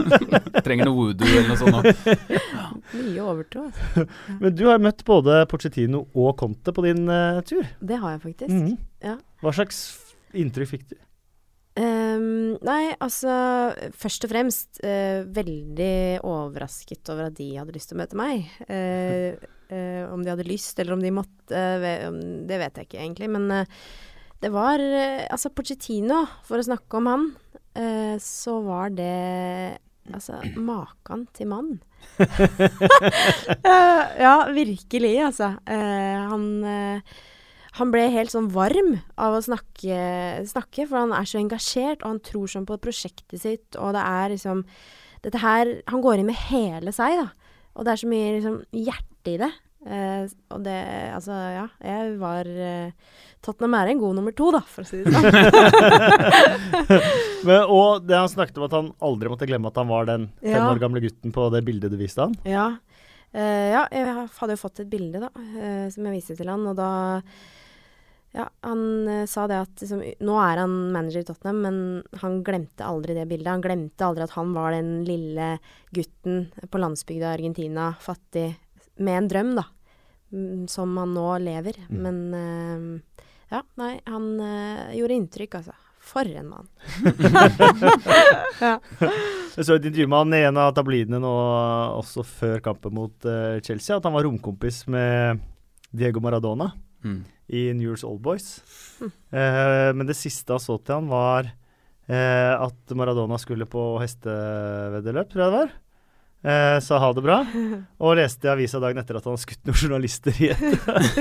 Trenger noe voodoo eller noe sånt. Ja. Mye overtro. Altså. Men du har møtt både Pochettino og Conte på din uh, tur. Det har jeg faktisk. Mm -hmm. ja. Hva slags inntrykk fikk du? Um, nei, altså Først og fremst uh, veldig overrasket over at de hadde lyst til å møte meg. Uh, uh, om de hadde lyst, eller om de måtte, det vet jeg ikke egentlig. Men det var Altså, Pochettino, for å snakke om han, så var det Altså, maken til mann. ja, virkelig, altså. han han ble helt sånn varm av å snakke, snakke, for han er så engasjert, og han tror sånn på prosjektet sitt, og det er liksom Dette her Han går inn med hele seg, da. Og det er så mye liksom hjerte i det. Eh, og det Altså, ja. Jeg var eh, Tottenham er en god nummer to, da, for å si det sånn. Men, og det han snakket om at han aldri måtte glemme at han var den fem ja. år gamle gutten på det bildet du viste han. Ja. Uh, ja, jeg hadde jo fått et bilde, da, uh, som jeg viste til han, og da ja, han uh, sa det at liksom, Nå er han manager i Tottenham, men han glemte aldri det bildet. Han glemte aldri at han var den lille gutten på landsbygda i Argentina, fattig, med en drøm, da. Mm, som han nå lever. Mm. Men uh, ja, nei, han uh, gjorde inntrykk, altså. For en mann. ja. Jeg så et intervju med han i en av tablidene nå, også før kampen mot Chelsea, at han var romkompis med Diego Maradona. Mm i New Year's Old Boys. Mm. Eh, men det siste jeg så til han, var eh, at Maradona skulle på hesteveddeløp, tror jeg det var. Eh, sa ha det bra. Og leste i avisa dagen etter at han har skutt noen journalister i et,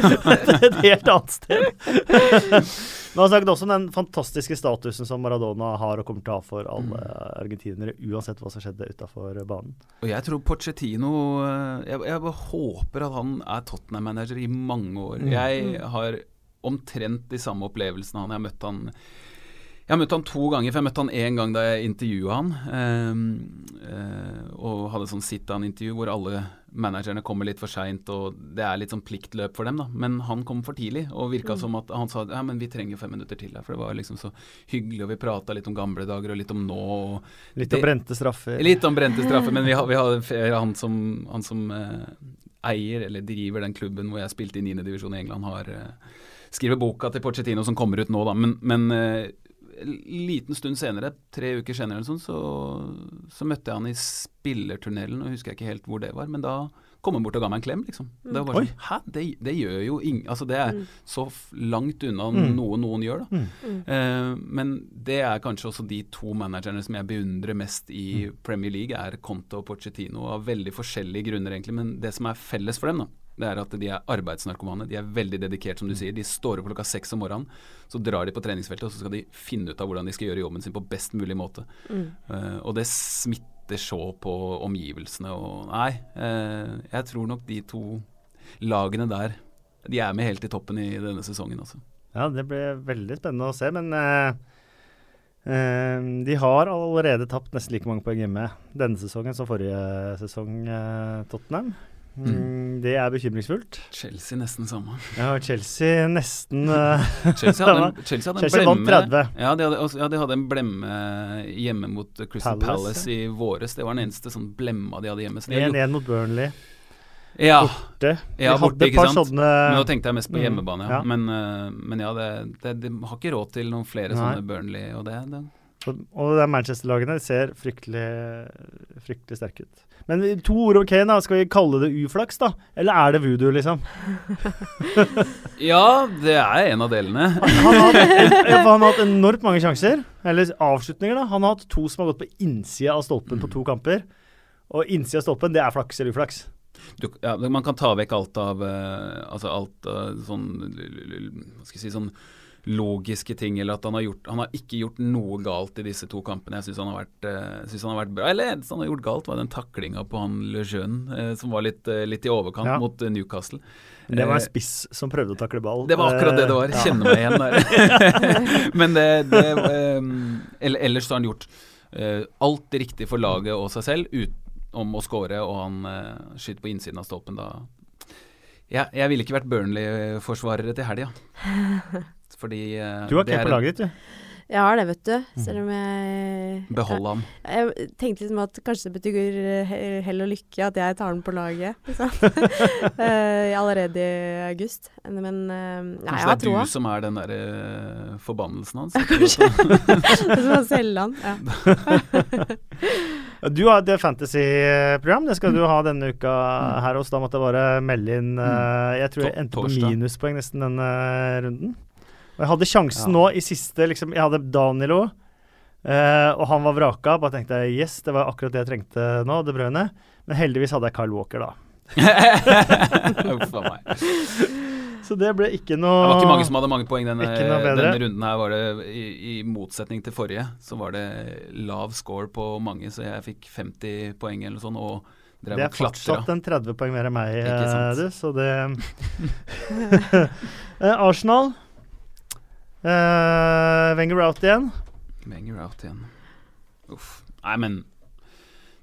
et helt annet sted. Men han snakket også om den fantastiske statusen som Maradona har og kommer til å ha for alle mm. argentinere, uansett hva som skjedde utafor banen. Og jeg tror Pochettino eh, Jeg, jeg bare håper at han er Tottenham-manager i mange år. Mm. Jeg mm. har omtrent de samme opplevelsene han. Jeg har møtt han jeg har møtt han to ganger, for jeg møtte han én gang da jeg intervjua han. Eh, eh, og hadde sånn sit-down-intervju hvor alle managerne kommer litt for seint, og det er litt sånn pliktløp for dem, da. Men han kom for tidlig, og virka mm. som at han sa ja, men vi trenger fem minutter til her. For det var liksom så hyggelig, og vi prata litt om gamle dager og litt om nå. litt om brente straffer. Litt om brente straffer, men vi, vi hadde han som, han som eh, eier, eller driver den klubben hvor jeg spilte i niendedivisjon i England, har eh, skriver boka til Porcettino som kommer ut nå, da. Men, men eh, liten stund senere, tre uker senere, eller sånn, så, så, møtte jeg han i spillertunnelen. og husker jeg ikke helt hvor det var, men da kom han bort og ga meg en klem. liksom. Det var bare sånn, Hæ, det, det, gjør jo ingen Altså, det er mm. så langt unna mm. noe noen gjør, da. Mm. Uh, men det er kanskje også de to managerne som jeg beundrer mest i mm. Premier League, er Conte og Pochettino, av veldig forskjellige grunner, egentlig. Men det som er felles for dem, da, det er at de er arbeidsnarkomane. De er veldig dedikert, som du sier. De står opp klokka seks om morgenen, så drar de på treningsfeltet, og så skal de finne ut av hvordan de skal gjøre jobben sin på best mulig måte. Mm. Uh, og det smitter så på omgivelsene og Nei, uh, jeg tror nok de to lagene der, de er med helt i toppen i denne sesongen, også. Ja, det blir veldig spennende å se, men uh, de har allerede tapt nesten like mange poeng hjemme denne sesongen som forrige sesong, Tottenham. Mm. mm. Det er bekymringsfullt. Chelsea nesten samme. Ja, Chelsea nesten uh, Chelsea hadde en, Chelsea hadde en Chelsea blemme. Vant 30. Ja de, hadde, ja, de hadde en blemme hjemme mot Crystal Palace, Palace i våres. Det var den eneste sånn blemma de hadde hjemme. 1-1 mot Burnley. Ja. Borte. De ja, borte, ikke sant. Sånne... Men nå tenkte jeg mest på mm. hjemmebane, ja. ja. Men, uh, men, ja, det, det, de har ikke råd til noen flere Nei. sånne Burnley og det. det Og, og det er Manchester-lagene de ser fryktelig, fryktelig sterke ut. Men to ord om Kane, da. Skal vi kalle det uflaks, da? Eller er det voodoo, liksom? Ja, det er en av delene. Han har, hatt, han har hatt enormt mange sjanser. Eller avslutninger, da. Han har hatt to som har gått på innsida av stolpen på to kamper. Og innsida av stolpen, det er flaks eller uflaks. Du, ja, man kan ta vekk alt av uh, Altså alt av sånn l- l- l- Hva skal jeg si Sånn logiske ting, eller at han har gjort Han har ikke gjort noe galt i disse to kampene. Jeg syns han, uh, han har vært bra. Eller eneste han har gjort galt, var den taklinga på han Le Jeune, eh, som var litt, uh, litt i overkant Ja. mot Newcastle. Det var en spiss som prøvde å takle ball. Det var akkurat det det var. Ja. Kjenner meg igjen der. Men det, det um, eller, Ellers så har han gjort alt riktig for laget og seg selv utenom å score, og han uh, skyter på innsiden av stolpen da. Ja, jeg ville ikke vært Burnley-forsvarere til helga. Fordi eh, Du har det er på laget ditt, du. Jeg har det, vet du. Selv om jeg Behold ham. Jeg tenkte liksom at kanskje det betyr eh, hell og lykke at jeg tar den på laget. Liksom. Eh, allerede i august. Men eh, nei, jeg Kanskje det er du som er den derre forbannelsen hans? Kanskje. Som å selge han. Ja. Du har et fantasy-program. Det skal du ha denne uka her hos. Da måtte jeg bare melde inn eh, Jeg tror jeg endte på minuspoeng nesten denne runden. Og jeg hadde sjansen Ja. nå i siste liksom, Jeg hadde Danilo, eh, og han var vraka. Bare tenkte jeg yes, det var akkurat det jeg trengte nå, det brødene. Men heldigvis hadde jeg Kyle Walker, da. Uff a meg. Så det ble ikke noe Det var ikke mange som hadde mange poeng denne, denne runden her. var det i, I motsetning til forrige, så var det lav score på mange, så jeg fikk 50 poeng eller noe sånt. Og drev Det er fortsatt en 30 poeng mer enn meg, eh, du, så det Eh, Arsenal. Uh, Wenger out igjen. Wenger out igjen. Uff. Nei, men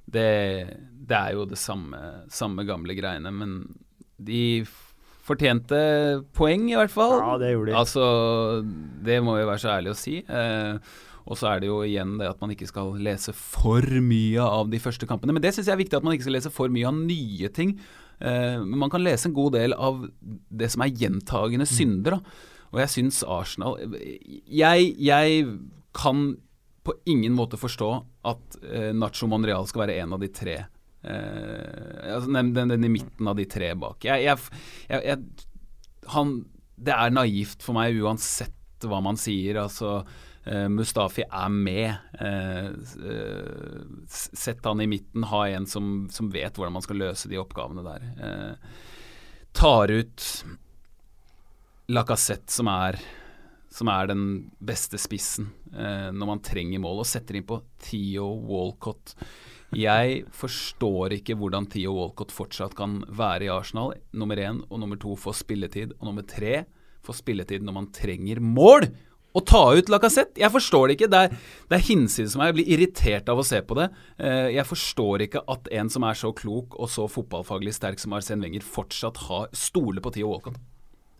det, det er jo det samme, samme gamle greiene, men de fortjente poeng, i hvert fall. Ja, det gjorde de. Altså, det må jo være så ærlig å si. Uh, og så er det jo igjen det at man ikke skal lese for mye av de første kampene. Men det syns jeg er viktig, at man ikke skal lese for mye av nye ting. Eh, men man kan lese en god del av det som er gjentagende synder. Da. Og jeg syns Arsenal jeg, jeg kan på ingen måte forstå at eh, Nacho Monreal skal være en av de tre. Eh, altså, den, den, den i midten av de tre bak. Jeg, jeg, han, det er naivt for meg uansett hva man sier. Altså, eh, Mustafi er med. Eh, eh, sett han i midten, ha en som, som vet hvordan man skal løse de oppgavene der. Eh, tar ut Lacassette, som er som er den beste spissen eh, når man trenger mål, og setter inn på Theo Walcott. Jeg forstår ikke hvordan Theo Walcott fortsatt kan være i Arsenal. Nummer én og nummer to får spilletid, og nummer tre får spilletid når man trenger mål! Å ta ut Lacassette! Jeg forstår det ikke. Det er, det er hinsides meg. Jeg blir irritert av å se på det. Eh, jeg forstår ikke at en som er så klok og så fotballfaglig sterk som Arsène Wenger, fortsatt har stoler på Theo Walcott.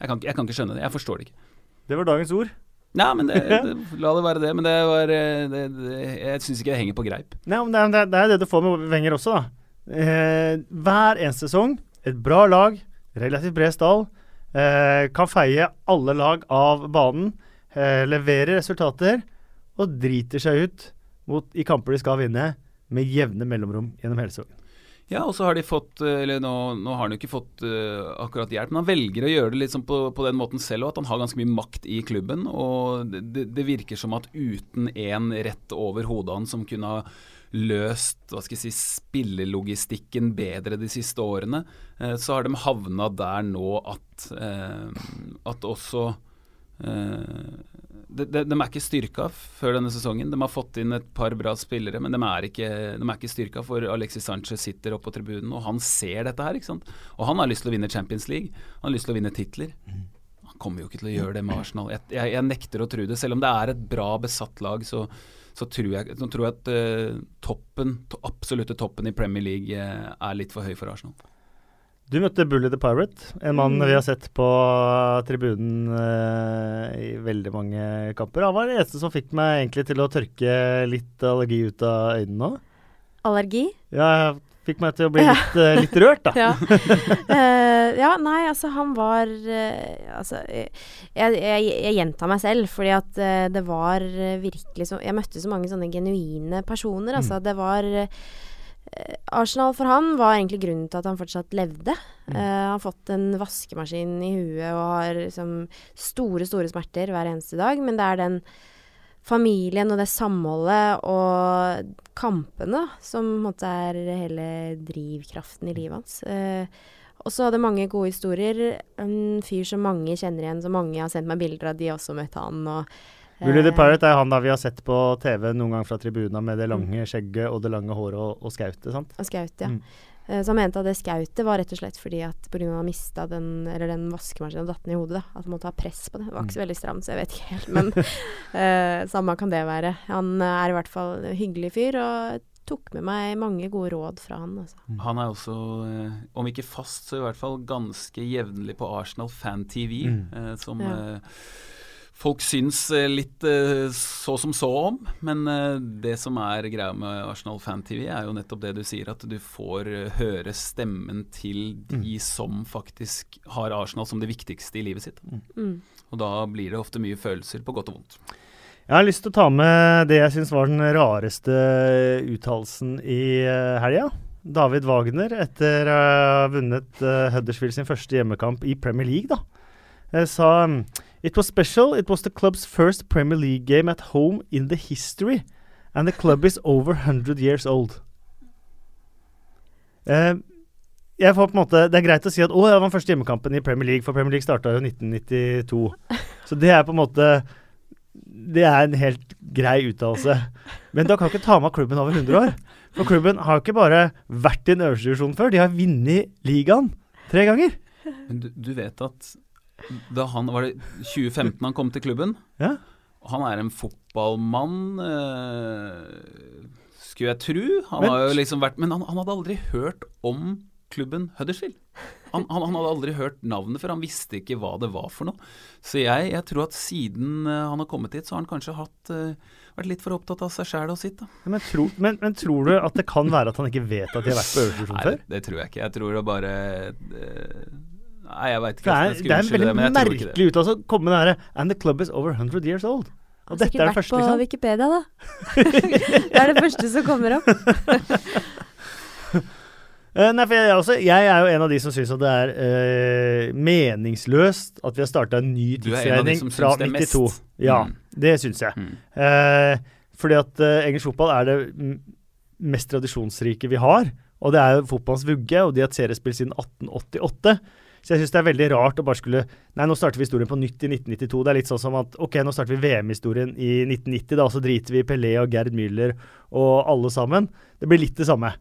Jeg kan, jeg kan ikke skjønne det. Jeg forstår det ikke. Det var dagens ord. Nei, men det, det, la det være det. Men det var eh, det, Jeg syns ikke det henger på greip. Nei, men det, er, det det det du får med Wenger også, da. Eh, hver eneste sesong, et bra lag, relativt bred stall, eh, kan feie alle lag av banen, eh, levere resultater og driter seg ut mot, i kamper de skal vinne, med jevne mellomrom gjennom hele sesongen. Ja, og så har de fått eh, Eller nå, nå har han jo ikke fått uh, akkurat hjelp, men han velger å gjøre det sånn på, på den måten selv òg, at han har ganske mye makt i klubben. Og det, det, virker som at uten en rett over hodet hans som kunne ha løst hva skal jeg si, spillelogistikken bedre de siste årene, uh, så har de havna der nå at, uh, at også de, de, de er ikke styrka før denne sesongen. De har fått inn et par bra spillere, men de er ikke, de er ikke styrka. For Alexis Sanchez sitter oppe på tribunen, og han ser dette her. ikke sant? Og han har lyst til å vinne Champions League. Han har lyst til å vinne titler. Han kommer jo ikke til å gjøre det med Arsenal. Jeg, jeg, jeg nekter å tro det. Selv om det er et bra besatt lag, så, så tror jeg, så tror jeg at uh, toppen, to, absolutte toppen i Premier League uh, er litt for høy for Arsenal. Du møtte Bully the Pirate, en mann Mm. vi har sett på tribunen eh, i veldig mange kamper. Han var det eneste som fikk meg egentlig til å tørke litt allergi ut av øynene nå. Allergi? Ja, fikk meg til å bli litt, ja. litt rørt, da. Ja. Uh, ja. nei, altså han var uh, Altså, jeg, jeg, jeg, gjentar meg selv, fordi at det var virkelig så Jeg møtte så mange sånne genuine personer. Altså, mm. det var Arsenal for han var egentlig grunnen til at han fortsatt levde. Mm. han har fått en vaskemaskin i huet og har liksom store, store smerter hver eneste dag, men det er den familien og det samholdet og kampene som måte er hele drivkraften i livet hans. Uh, og så hadde mange gode historier. En fyr som mange kjenner igjen, som mange har sendt meg bilder av. De har også møtt han. og Willy the Pirate er han da vi har sett på TV noen gang fra tribuna med det lange skjegget og det lange håret og, og skautet, sant? Og skautet, ja. Mm. Eh, så han mente at det skautet var rett og slett fordi at pga. at han mista den, eller den vaskemaskinen og datt ned i hodet. da, At han måtte ha press på det. Det var ikke så mm. veldig stramt, så jeg vet ikke helt. Men uh, samme kan det være. Han er i hvert fall en hyggelig fyr, og tok med meg mange gode råd fra han. Altså. Mm. Han er også, eh, om ikke fast, så i hvert fall ganske jevnlig på Arsenal Fan TV, mm. eh, som ja. eh, folk syns eh, litt eh, så som så om. Men eh, det som er greia med Arsenal Fan-TV, er jo nettopp det du sier, at du får høre stemmen til de mm. som faktisk har Arsenal som det viktigste i livet sitt. Mm. mm. Og da blir det ofte mye følelser, på godt og vondt. Jeg har lyst til å ta med det jeg syns var den rareste uttalelsen i helga. David Wagner, etter å ha vunnet Huddersfield sin første hjemmekamp i Premier League, da, sa It was special. It was the club's first Premier League game at home in the history. And the club is over 100 years old. Uh, jeg får på en måte, Det er greit å si at å, det var den første hjemmekampen i Premier League, for Premier League starta jo 1992. Så det er på en måte Det er en helt grei uttalelse. Men da kan ikke ta med klubben over 100 år. For klubben har ikke bare vært i den øverste divisjonen før, de har vunnet ligaen tre ganger. Men du, du vet at da han Var det 2015 han kom til klubben? Ja. Han er en fotballmann, øh, skulle jeg tro. Han men, har jo liksom vært Men han, han, hadde aldri hørt om klubben Huddersfield. Han, han, han, hadde aldri hørt navnet før, han visste ikke hva det var for noe. Så jeg, jeg tror at siden uh, han har kommet hit, så har han kanskje hatt, uh, vært litt for opptatt av seg sjæl og sitt. Ja, men, tro, men, men, tror du at det kan være at han ikke vet at de har vært på øvelsesjon før? Nei, det tror jeg ikke. Jeg tror det bare uh, Nei, jeg veit ikke. Det er, det er en veldig det, merkelig uttalelse å komme med det herre And the club is over 100 years old. Og dette er det første, liksom. Sikkert vært på Wikipedia, da. det er det første som kommer opp. uh, nei, for jeg, også, jeg, er jo en av de som syns at det er uh, meningsløst at vi har starta en ny tidsregning fra 92. Ja, mm. det syns jeg. Mm. Uh, fordi at engelsk fotball er det mest tradisjonsrike vi har. Og det er jo fotballens vugge, og de har hatt seriespill siden 1888. Så jeg syns det er veldig rart å bare skulle Nei, nå starter vi historien på nytt i 1992. Det er litt sånn som at ok, nå starter vi VM-historien i 1990, da, og så driter vi i Pelé og Gerd Müller og alle sammen. Det blir litt det samme.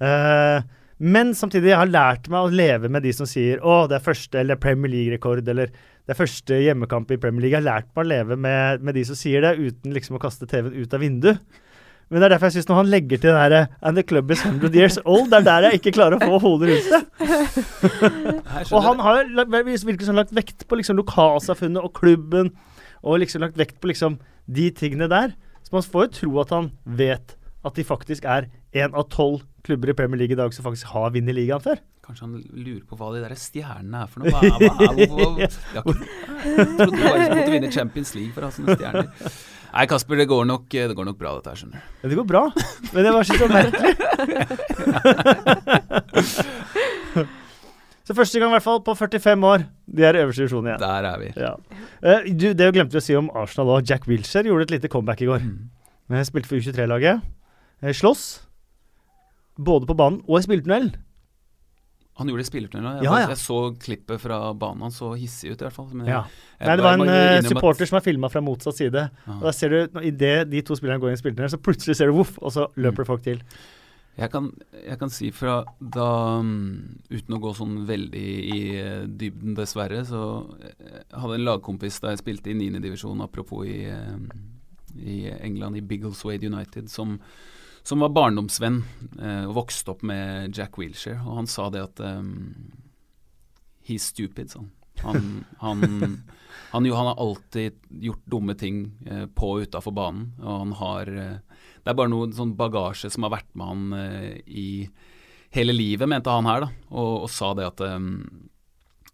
Uh, men samtidig, jeg har lært meg å leve med de som sier å, det er første eller Premier League-rekord, eller det er første hjemmekamp i Premier League. Jeg har lært meg å leve med, med de som sier det, uten liksom å kaste TV-en ut av vinduet. Men det er derfor jeg syns når han legger til det herre And the club is 100 years old, det er der jeg ikke klarer å få hodet rundt det. og han har virkelig sånn lagt vekt på liksom lokalsamfunnet og klubben, og liksom lagt vekt på liksom de tingene der. Så man får jo tro at han vet at de faktisk er én av tolv klubber i Premier League i dag som faktisk har vunnet ligaen før. Kanskje han lurer på hva de der stjernene er for noe? Hva, hva, hva, hva, jeg trodde du bare måtte vinne Champions League for å ha sånne stjerner. Nei, Kasper, det går, nok, det går nok bra, dette her, skjønner du. Ja, det går bra, men det var så merkelig. så første gang i hvert fall på 45 år. De er i øverste divisjon igjen. Der er vi. Ja. Uh, du, det glemte vi å si om Arsenal òg. Jack Wilshere gjorde et lite comeback i går. Mm. Jeg spilte for U23-laget. Slåss. Både på banen og i spilletunnelen. Han gjorde spillertunnel. Jeg, ja, ja. jeg så klippet fra banen. Han så hissig ut, i hvert fall. Men ja. jeg, Nei, det var en uh, supporter som er filma fra motsatt side. Og da ser du, Idet de to spillerne går inn i spillertunnel, så plutselig ser du voff, og så løper mm. folk til. Jeg kan, jeg kan, si fra da um, Uten å gå sånn veldig i uh, dybden, dessverre, så jeg hadde en lagkompis da jeg spilte i 9. divisjon, apropos i, i England, i Biggleswade United, som som var barndomsvenn eh, og vokste opp med Jack Wilshere. Og han sa det at um, He's stupid, sånn. Han, han, han, han, har alltid gjort dumme ting eh, på og utafor banen. Og han har eh, Det er bare noe sånn bagasje som har vært med han eh, i hele livet, mente han her, da. Og, og sa det at, um,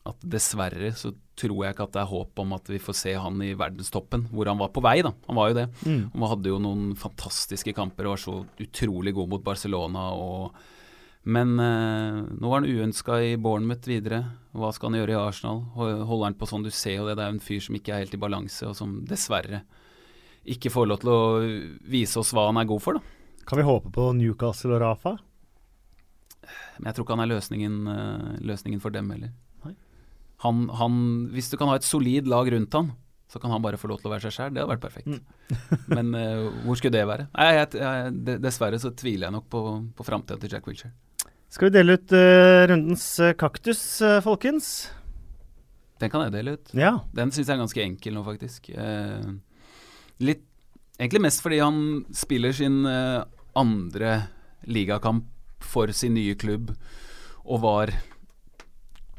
at dessverre så tror jeg ikke at det er håp om at vi får se han i verdenstoppen, hvor han var på vei, da. Han var jo det. Mm. Han hadde jo noen fantastiske kamper og var så utrolig god mot Barcelona. og men eh, nå var han uønska i Bournemouth videre. Hva skal han gjøre i Arsenal? Ho- Holder han på sånn, du ser jo det, det er jo en fyr som ikke er helt i balanse, og som dessverre ikke får lov til å vise oss hva han er god for, da. Kan vi håpe på Newcastle og Rafa? Men jeg tror ikke han er løsningen, eh, løsningen for dem heller. Han, han, hvis du kan ha et solid lag rundt han, så kan han bare få lov til å være seg sjæl. Det hadde vært perfekt. Mm. Men uh, hvor skulle det være? Nei, jeg, jeg, Dessverre så tviler jeg nok på, på framtida til Jack Wilshere. Skal vi dele ut uh, rundens eh, kaktus, uh, folkens? Den kan jeg dele ut. Ja. Den syns jeg er ganske enkel nå, faktisk. Litt Egentlig mest fordi han spiller sin andre ligakamp for sin nye klubb, og var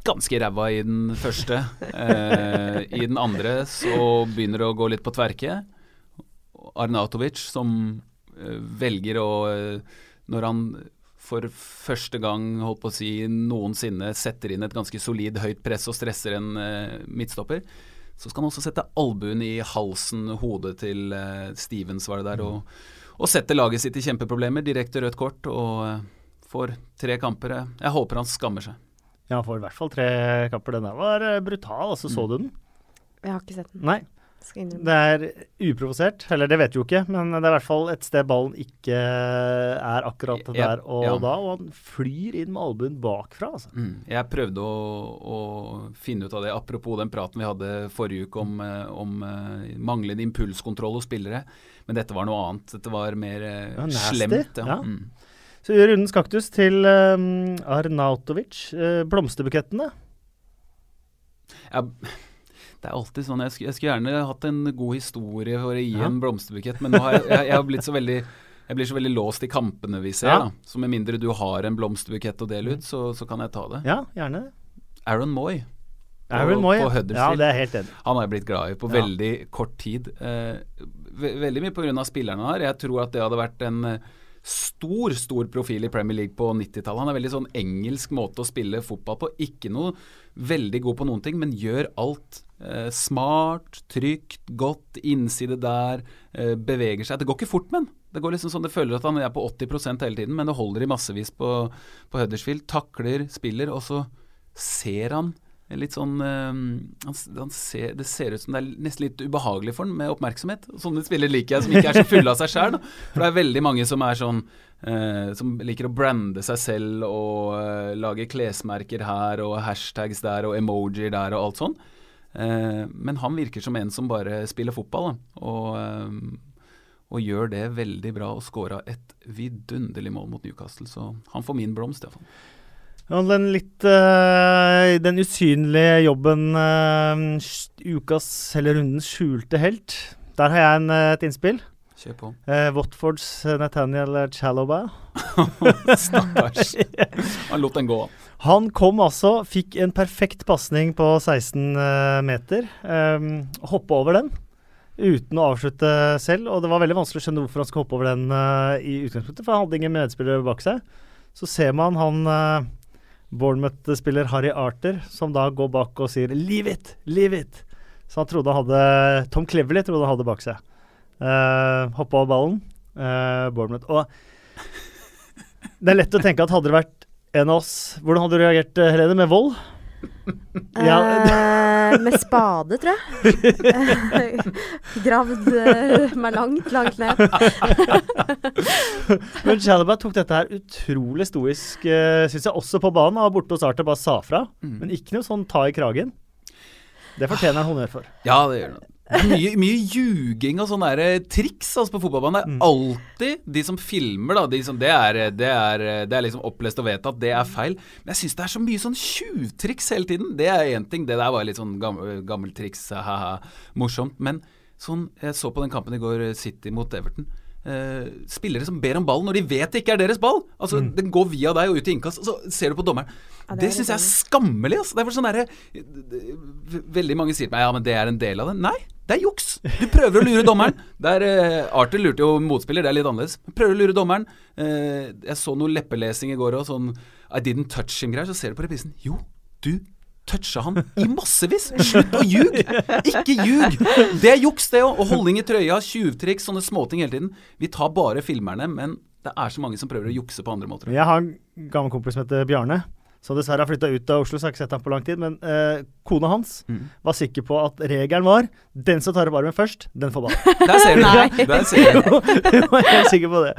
ganske ræva i den første. Eh, I den andre så begynner det å gå litt på tverke. Arnatovic som eh, velger å eh, Når han for første gang holdt på å si noensinne setter inn et ganske solid høyt press og stresser en eh, midtstopper, så skal han også sette albuen i halsen, hodet til eh, Stevens, var det der, og, og sette laget sitt i kjempeproblemer. Direkte rødt kort og eh, får tre kamper. Jeg håper han skammer seg. Ja, han får i hvert fall tre kamper. Den der var eh, brutal. Altså, så du den? Jeg har ikke sett den. Nei. Det er uprovosert. Eller det vet du jo ikke, men det er i hvert fall et sted ballen ikke er akkurat der og ja. da. Og han flyr inn med albuen bakfra, altså. Mm. Jeg prøvde å, å finne ut av det, apropos den praten vi hadde forrige uke om, eh, om uh, manglende impulskontroll hos spillere. Men dette var noe annet. Dette var mer uh, Ja, slemt. Ja. Mm. Så gjør rundens kaktus til um, Arnautovic. Uh, blomsterbukettene. Ja, det er alltid sånn, jeg skulle, jeg skulle gjerne hatt en god historie for å gi Ja. en blomsterbukett, men nå har jeg, jeg, jeg har blitt så veldig jeg blir så veldig låst i kampene vi ser. Ja. da. Så med mindre du har en blomsterbukett å dele ut, så, så kan jeg ta det. Ja, gjerne. Aaron Moy. På- Aaron Moy. på ja. Huddersfield. Ja, det er helt enig. Han har jeg blitt glad i på Ja. veldig kort tid. Eh, ve veldig mye pga. spillerne her. Jeg tror at det hadde vært en eh, stor, stor profil i Premier League på 90-tallet. Han er veldig sånn engelsk måte å spille fotball på. Ikke noe veldig god på noen ting, men gjør alt. Eh, smart, trygt, godt, innside der, eh, beveger seg. Det går ikke fort med han. Det går liksom sånn, det føler at han er på 80% hele tiden, men det holder i massevis på, på Huddersfield. Takler, spiller, og så ser han litt sånn eh, han, han ser, Det ser ut som det er nesten litt ubehagelig for ham med oppmerksomhet. Sånne spillere liker jeg, som ikke er så fulle av seg sjøl. For det er veldig mange som er sånn eh, Som liker å brande seg selv og eh, lage klesmerker her og hashtags der og emojier der og alt sånn. Eh, men han virker som en som bare spiller fotball, da. Og, eh, og gjør det veldig bra og scora et vidunderlig mål mot Newcastle. Så han får min blomst, iallfall. Den litt uh, Den usynlige jobben uh, ukas, eller rundens skjulte helt. Der har jeg en, eh, et innspill. Kjør på. Uh, Watfords Nathaniel Chaloba. Stakkars. Han lot den gå. Han kom altså, fikk en perfekt pasning på 16 eh, meter. Um, Hoppa over den uten å avslutte selv. Og det var veldig vanskelig å skjønne hvorfor han skulle hoppe over den uh, i utgangspunktet, for han hadde ingen medspillere bak seg. Så ser man han uh, Bournemouth-spiller Harry Arter, som da går bak og sier 'leave it', 'leave it'. Så han trodde han hadde Tom Cleverley trodde han hadde bak seg. Uh, hoppa over ballen. Uh, Bournemouth. Og det er lett å tenke at hadde det vært en av oss Hvordan hadde du reagert, eh, Helene? Med vold? Ja. Eh, med spade, tror jeg. Gravd eh, meg langt, langt ned. Men Chalaba tok dette her utrolig stoisk, uh, syns jeg, også på banen. Og borte hos Arthur bare sa fra. Mm. Men ikke noe sånn ta i kragen. Det fortjener han honnør for. Ja, det gjør det. Mye, mye ljuging og sånne der triks altså, på fotballbanen. Det er Mm. alltid de som filmer, da. De som, det, er, det, er, det er liksom opplest og vedtatt, det er feil. Men jeg syns det er så mye sånn tjuvtriks hele tiden. Det er én ting. Det der var litt sånn gammel, gammel triks, ha-ha, morsomt. Men sånn, jeg så på den kampen i går, City mot Everton. Eh, spillere som ber om ballen når de vet det ikke er deres ball. Altså, Den går via deg og ut i innkast, og så ser du på dommeren. Ja, det det syns jeg er skammelig. Altså. Det er for sånn der, Veldig mange sier til meg ja, men det er en del av det. Nei, Det er juks! Du prøver å lure dommeren. Der, uh, Arthur lurte jo motspiller, det er litt annerledes. Prøver å lure dommeren. Uh, jeg så noe leppelesing i går òg, sånn I didn't touch him-greier. Så ser du på reprisen. Jo, du toucha han i massevis! Slutt å ljuge! Ikke ljug! Det er juks, det òg. Og holdning i trøya, tjuvtriks, sånne småting hele tiden. Vi tar bare filmerne, men det er så mange som prøver å jukse på andre måter. Jeg har en gammel kompis som heter Bjarne som dessverre har flytta ut av Oslo, så har jeg ikke sett ham på lang tid. Men eh, kona hans mm. var sikker på at regelen var den som tar opp armen først, den får ball. Der ser du det. Der ser du. Hun var helt sikker på det.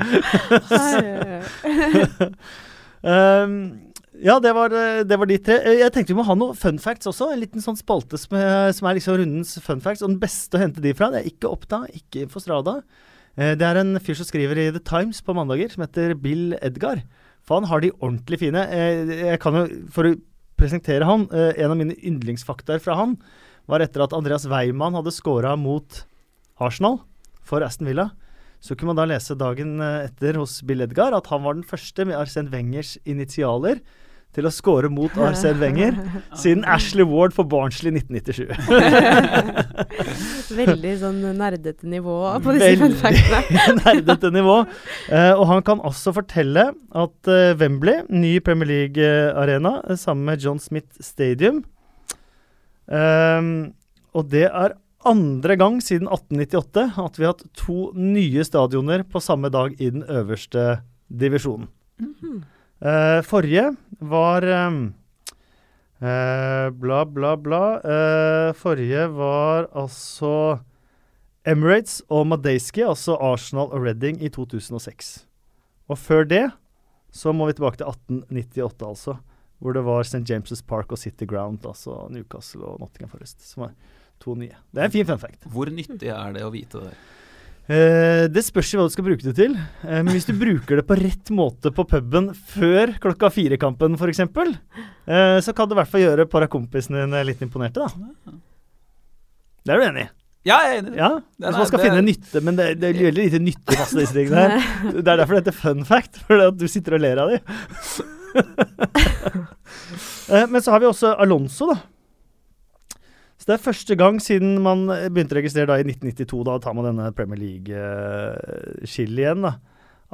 um, ja, det var, det var, de tre. Eh, jeg tenkte vi må ha noen fun facts også. En liten sånn spalte som er, som er liksom rundens fun facts. Og den beste å hente de fra, det er ikke Oppda, ikke Infostrada. Eh, det er en fyr som skriver i The Times på mandager, som heter Bill Edgar. For han har de ordentlig fine. Eh, jeg kan jo, For å presentere han, eh, en av mine yndlingsfaktaer fra han var etter at Andreas Weimann hadde scora mot Arsenal for Aston Villa. Så kunne man da lese dagen eh, etter hos Bill Edgar at han var den første med Arsène Wengers initialer til å score mot Arsen Wenger siden Ashley Ward for Barnsley 1997. Veldig sånn nerdete nivå på disse funfactene. nerdete nivå. Uh, og han kan også fortelle at uh, Wembley, ny Premier League-arena, uh, sammen med John Smith Stadium Og det er andre gang siden 1898 at vi har hatt to nye stadioner på samme dag i den øverste divisjonen. Mm -hmm. Uh, forrige var um, uh, Bla, bla, bla. Uh, forrige var altså Emirates og Madeiski, altså Arsenal og Reading, i 2006. Og før det så må vi tilbake til 1898, altså. Hvor det var St. James' Park og City Ground, altså Newcastle og Nottingham Forest, som var to nye. Det er en fin fun fact. Hvor nyttig er det å vite det? Uh, det spørs jo hva du skal bruke det til. Uh, men hvis du bruker det på rett måte på puben før klokka fire-kampen f.eks., uh, så kan du i hvert fall gjøre parakompisene dine litt imponerte, da. Det er du enig i? Ja, jeg er enig. Ja, Hvis man skal det... finne nytte, men det, det er veldig lite nytte masse disse tingene her. Det er derfor det heter fun fact, for du sitter og ler av dem. men så har vi også Alonso, da så det er første gang siden man begynte å registrere da i 1992, da tar man denne Premier League-skillet igjen, da,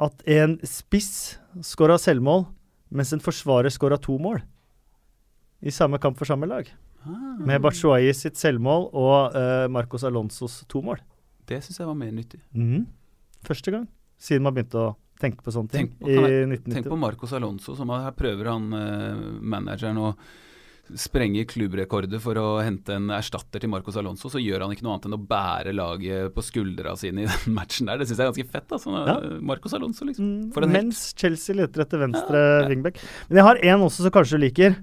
at en spiss skåra selvmål, mens en forsvarer skåra to mål. I samme kamp for samme lag. Ah. Med Bachuayi sitt selvmål og uh, Marcos Alonsos to mål. Det syns jeg var mer nyttig. Mm. Første gang siden man begynte å tenke på sånne ting. Tenk på, jeg, tenk på Marcos Alonso, som her prøver han uh, manageren å sprenge klubbrekorder for å hente en erstatter til Marcos Alonso, så gjør han ikke noe annet enn å bære laget på skuldra sine i den matchen der. Det syns jeg er ganske fett. Altså. Ja. Marcos Alonso, liksom. Mm, mens Chelsea leter etter venstre ja, ja. wingback. Men jeg har én også som kanskje du liker.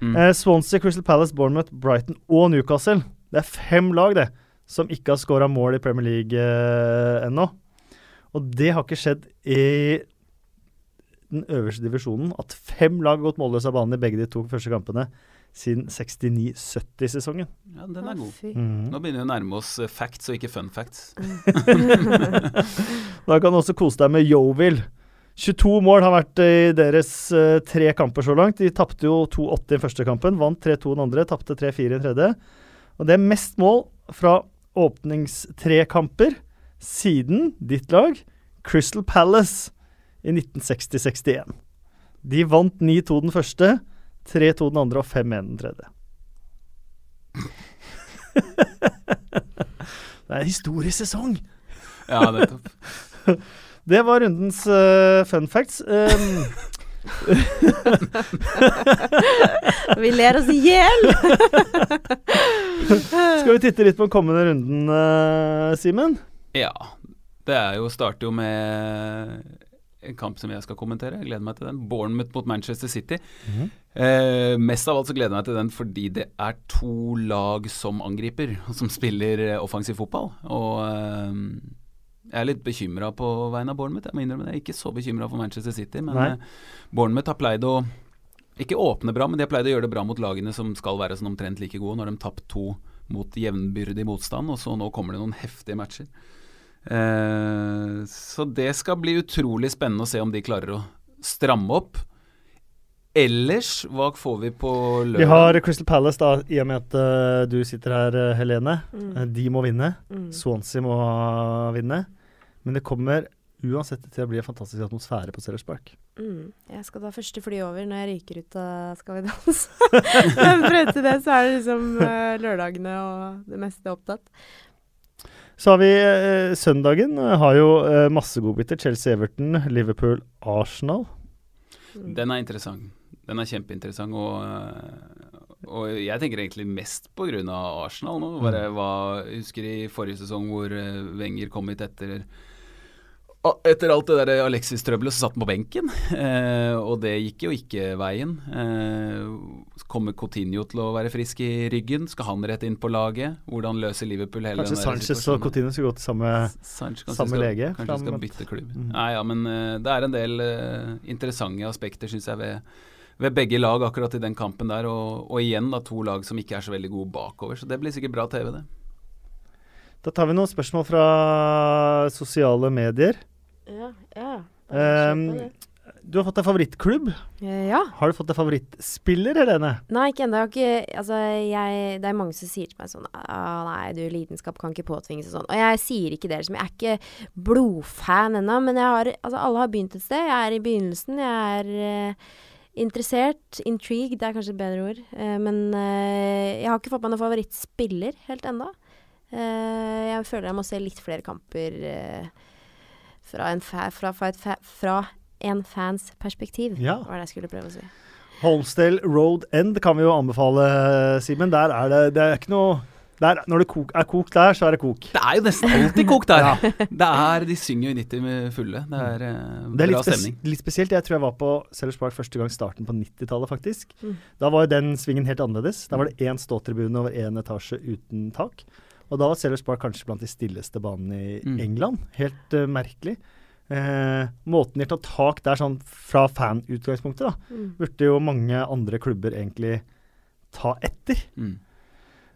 Mm. Eh, Swansea, Crystal Palace, Bournemouth, Brighton og Newcastle. Det er fem lag, det, som ikke har scora mål i Premier League eh, ennå. Og det har ikke skjedd i den øverste divisjonen. At fem lag har gått målløse av banen i begge de to første kampene siden 69-70-sesongen. Ja, den er god. Mm. Nå begynner vi å nærme oss eh, facts og ikke fun facts. da kan du også kose deg med Yovil. 22 mål har vært i deres uh, tre kamper så langt. De tapte jo 2-8 i første kampen, vant 3-2 den andre, tapte 3-4 i den tredje. Og det er mest mål fra åpningstrekamper siden ditt lag, Crystal Palace, i 1960-61. De vant 9-2 den første. 3-2 den andre og 5-1 den tredje. det er en historisk sesong! Ja, nettopp. det var rundens uh, fun facts. Um, vi ler oss i hjel! Skal vi titte litt på den kommende runden, uh, Simen? Ja. Det er jo, starter jo med en kamp som jeg skal kommentere. Jeg gleder meg til den. Bournemouth mot Manchester City. Mm -hmm. eh, mest av alt så gleder jeg meg til den fordi det er to lag som angriper, som spiller eh, offensiv fotball. Og eh, jeg er litt bekymra på vegne av Bournemouth. Jeg må innrømme det. Jeg er ikke så bekymra for Manchester City, men eh, Bournemouth har pleid å ikke åpne bra, men de har pleid å gjøre det bra mot lagene som skal være sånn omtrent like gode. Når de tapt to mot jevnbyrdig motstand, og så nå kommer det noen heftige matcher. Eh, så det skal bli utrolig spennende å se om de klarer å stramme opp. ellers, hva får vi på lørdag? Vi har Crystal Palace, da, i og med at uh, du sitter her, uh, Helene. Mm. De må vinne. Mm. Swansea må vinne. Men det kommer uansett til å bli en fantastisk atmosfære på Sellers Park. Mm. Jeg skal ta første fly over når jeg ryker ut av Skal vi danse. Men frem til det så er det liksom uh, lørdagene og det meste opptatt. Så har vi eh, søndagen. Har jo eh, masse godbiter. Chelsea-Everton, Liverpool-Arsenal. Mm. Den er interessant. Den er kjempeinteressant. Og, øh, og jeg tenker egentlig mest pga. Arsenal nå. Bare hva, jeg husker i forrige sesong hvor øh, Wenger kom hit etter etter alt det der Alexis-trøbbelet så satt han på benken, eh, og det gikk jo ikke veien. Eh, kommer Coutinho til å være frisk i ryggen? Skal han rett inn på laget? Hvordan løser Liverpool hele Kanskje den Sanchez og? Coutinho skal gå til samme Sanchez kanskje samme skal, lege, Kanskje skal bytte klubb. Mm. Nei, ja, men eh, det er en del eh, interessante aspekter, syns jeg, ved, ved begge lag akkurat i den kampen der. Og, og igjen da to lag som ikke er så veldig gode bakover, så det blir sikkert bra TV, det. Da tar vi noen spørsmål fra sosiale medier. Ja, ja. Um, du har fått deg favorittklubb. Eh, ja. Har du fått deg favorittspiller, Helene? Nei, ikke ennå. Altså, Det er mange som sier til meg sånn Nei, du, lidenskap kan ikke påtvinges og sånn. Og jeg sier ikke det liksom. Jeg er ikke blodfan ennå, men jeg har Altså, alle har begynt et sted. Jeg er i begynnelsen. Jeg er uh, interessert. Intrigued er kanskje et bedre ord. Uh, men uh, jeg har ikke fått meg noen favorittspiller helt ennå. Jeg føler jeg må se litt flere kamper eh, fra, en fa fra, fra, et fa fra en fans perspektiv, Ja. var det jeg skulle prøve å si. Holmsdale Road End kan vi jo anbefale, Simen. Der er det Det er ikke noe der, Når det kok, er kok der, så er det kok. Det er jo nesten alltid kokt der. Det er, de synger jo i 90 med fulle. Det er, uh, Det er litt, spes litt spesielt. Jeg tror jeg var på Sellers Park første gang starten på 90-tallet, faktisk. Mm. Da var jo den svingen helt annerledes. Da var det én ståtribune over én etasje uten tak. Og da var Sellers Park kanskje blant de stilleste banene i Mm. England. Helt uh, merkelig. Eh, måten de tar tak der, sånn fra fanutgangspunktet, da, Mm. burde jo mange andre klubber egentlig ta etter. Mm.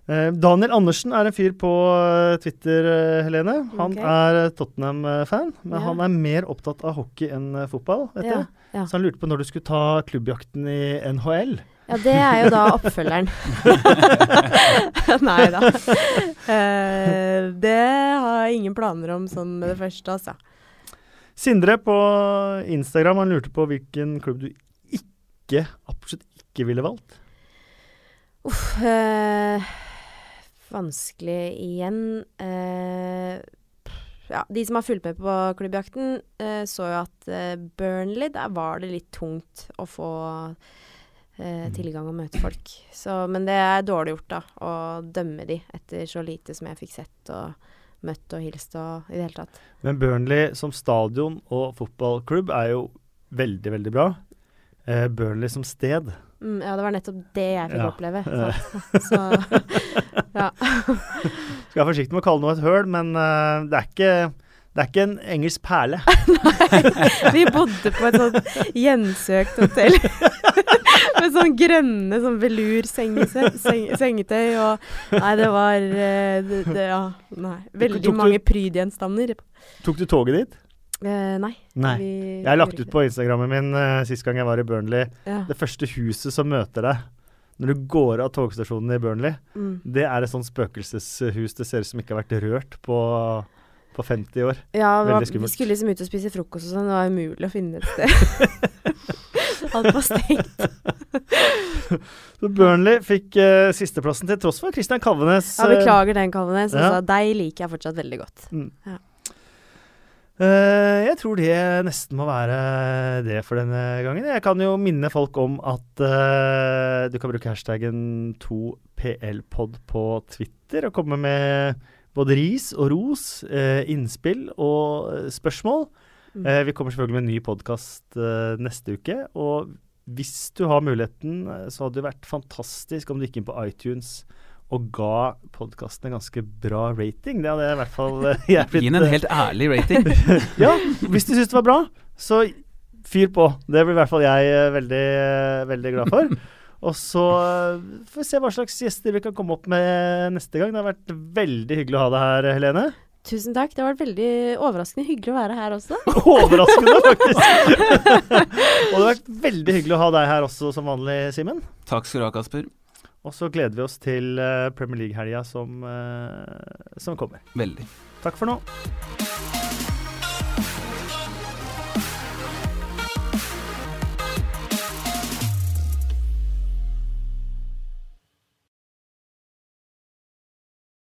Eh, Daniel Andersen er en fyr på eh, Twitter, eh, Helene. Han okay. er Tottenham-fan, men Ja. han er mer opptatt av hockey enn fotball. Vet Ja, ja. Så han lurte på når du skulle ta klubbjakten i NHL. Ja, det er jo da oppfølgeren. Nei da. Uh, det har jeg ingen planer om sånn med det første, altså. Sindre på Instagram han lurte på hvilken klubb du ikke, absolutt ikke ville valgt. Uff. uh, vanskelig igjen. Uh, ja, de som har fulgt med på klubbjakten, så jo at Burnley, der var det litt tungt å få eh, tilgang og møte folk. Så, men det er dårlig gjort, da, å dømme de etter så lite som jeg fikk sett og møtt og hilst og i det hele tatt. Men Burnley som stadion og fotballklubb er jo veldig, veldig bra. Eh, Burnley som sted Mm, ja, det var nettopp det jeg fikk Ja. oppleve. Så, så ja. Skal være forsiktig med å kalle noe et høl, men uh, det, er ikke, det er ikke en engelsk perle. Nei, Vi bodde på et sånt gjensøkt hotell. Sånn grønne sånn velur sengese- seng, sengetøy og Nei, det var eh, det, det, Ja, nei. Veldig du- mange prydgjenstander. Tok du toget dit? Eh, nei. Nei. vi Jeg har lagt ut på Instagrammen min uh, sist gang jeg var i Burnley. det. Ja. Det første huset som møter deg når du går av togstasjonen i Burnley, Mm. det er et sånt spøkelseshus det ser ut som ikke har vært rørt på, på 50 år. Ja, Veldig skummelt. vi skulle liksom ut og spise frokost og sånn. Det var umulig å finne et sted. Alt var stengt. Så Burnley fikk uh, sisteplassen til tross for Christian Kalvenes. Ja, eh, beklager den, Kalvenes. ja. Altså, deg liker jeg fortsatt veldig godt. Eh, jeg tror det nesten må være det for denne gangen. Jeg kan jo minne folk om at uh, du kan bruke hashtaggen 2plpod på Twitter og komme med både ris og ros, uh, innspill og spørsmål. Mm. Eh, vi kommer selvfølgelig med en ny podkast neste uke. Og hvis du har muligheten, eh, så hadde det vært fantastisk om du gikk inn på iTunes og ga podkasten en ganske bra rating. Det hadde jeg i hvert fall eh, jeg blitt, Gi den en eh, helt ærlig rating. ja, hvis du syns det var bra, så fyr på. Det blir i hvert fall jeg eh, veldig, eh, veldig glad for. Og så eh, får vi se hva slags gjester vi kan komme opp med neste gang. Det har vært veldig hyggelig å ha deg her, Helene. Tusen takk. Det har vært veldig overraskende hyggelig å være her også. Overraskende, faktisk. og det har vært veldig hyggelig å ha deg her også som vanlig, Simen. Takk skal du ha, Kasper. Og så gleder vi oss til uh, Premier League-helga som, uh, som kommer. Veldig. Takk for nå.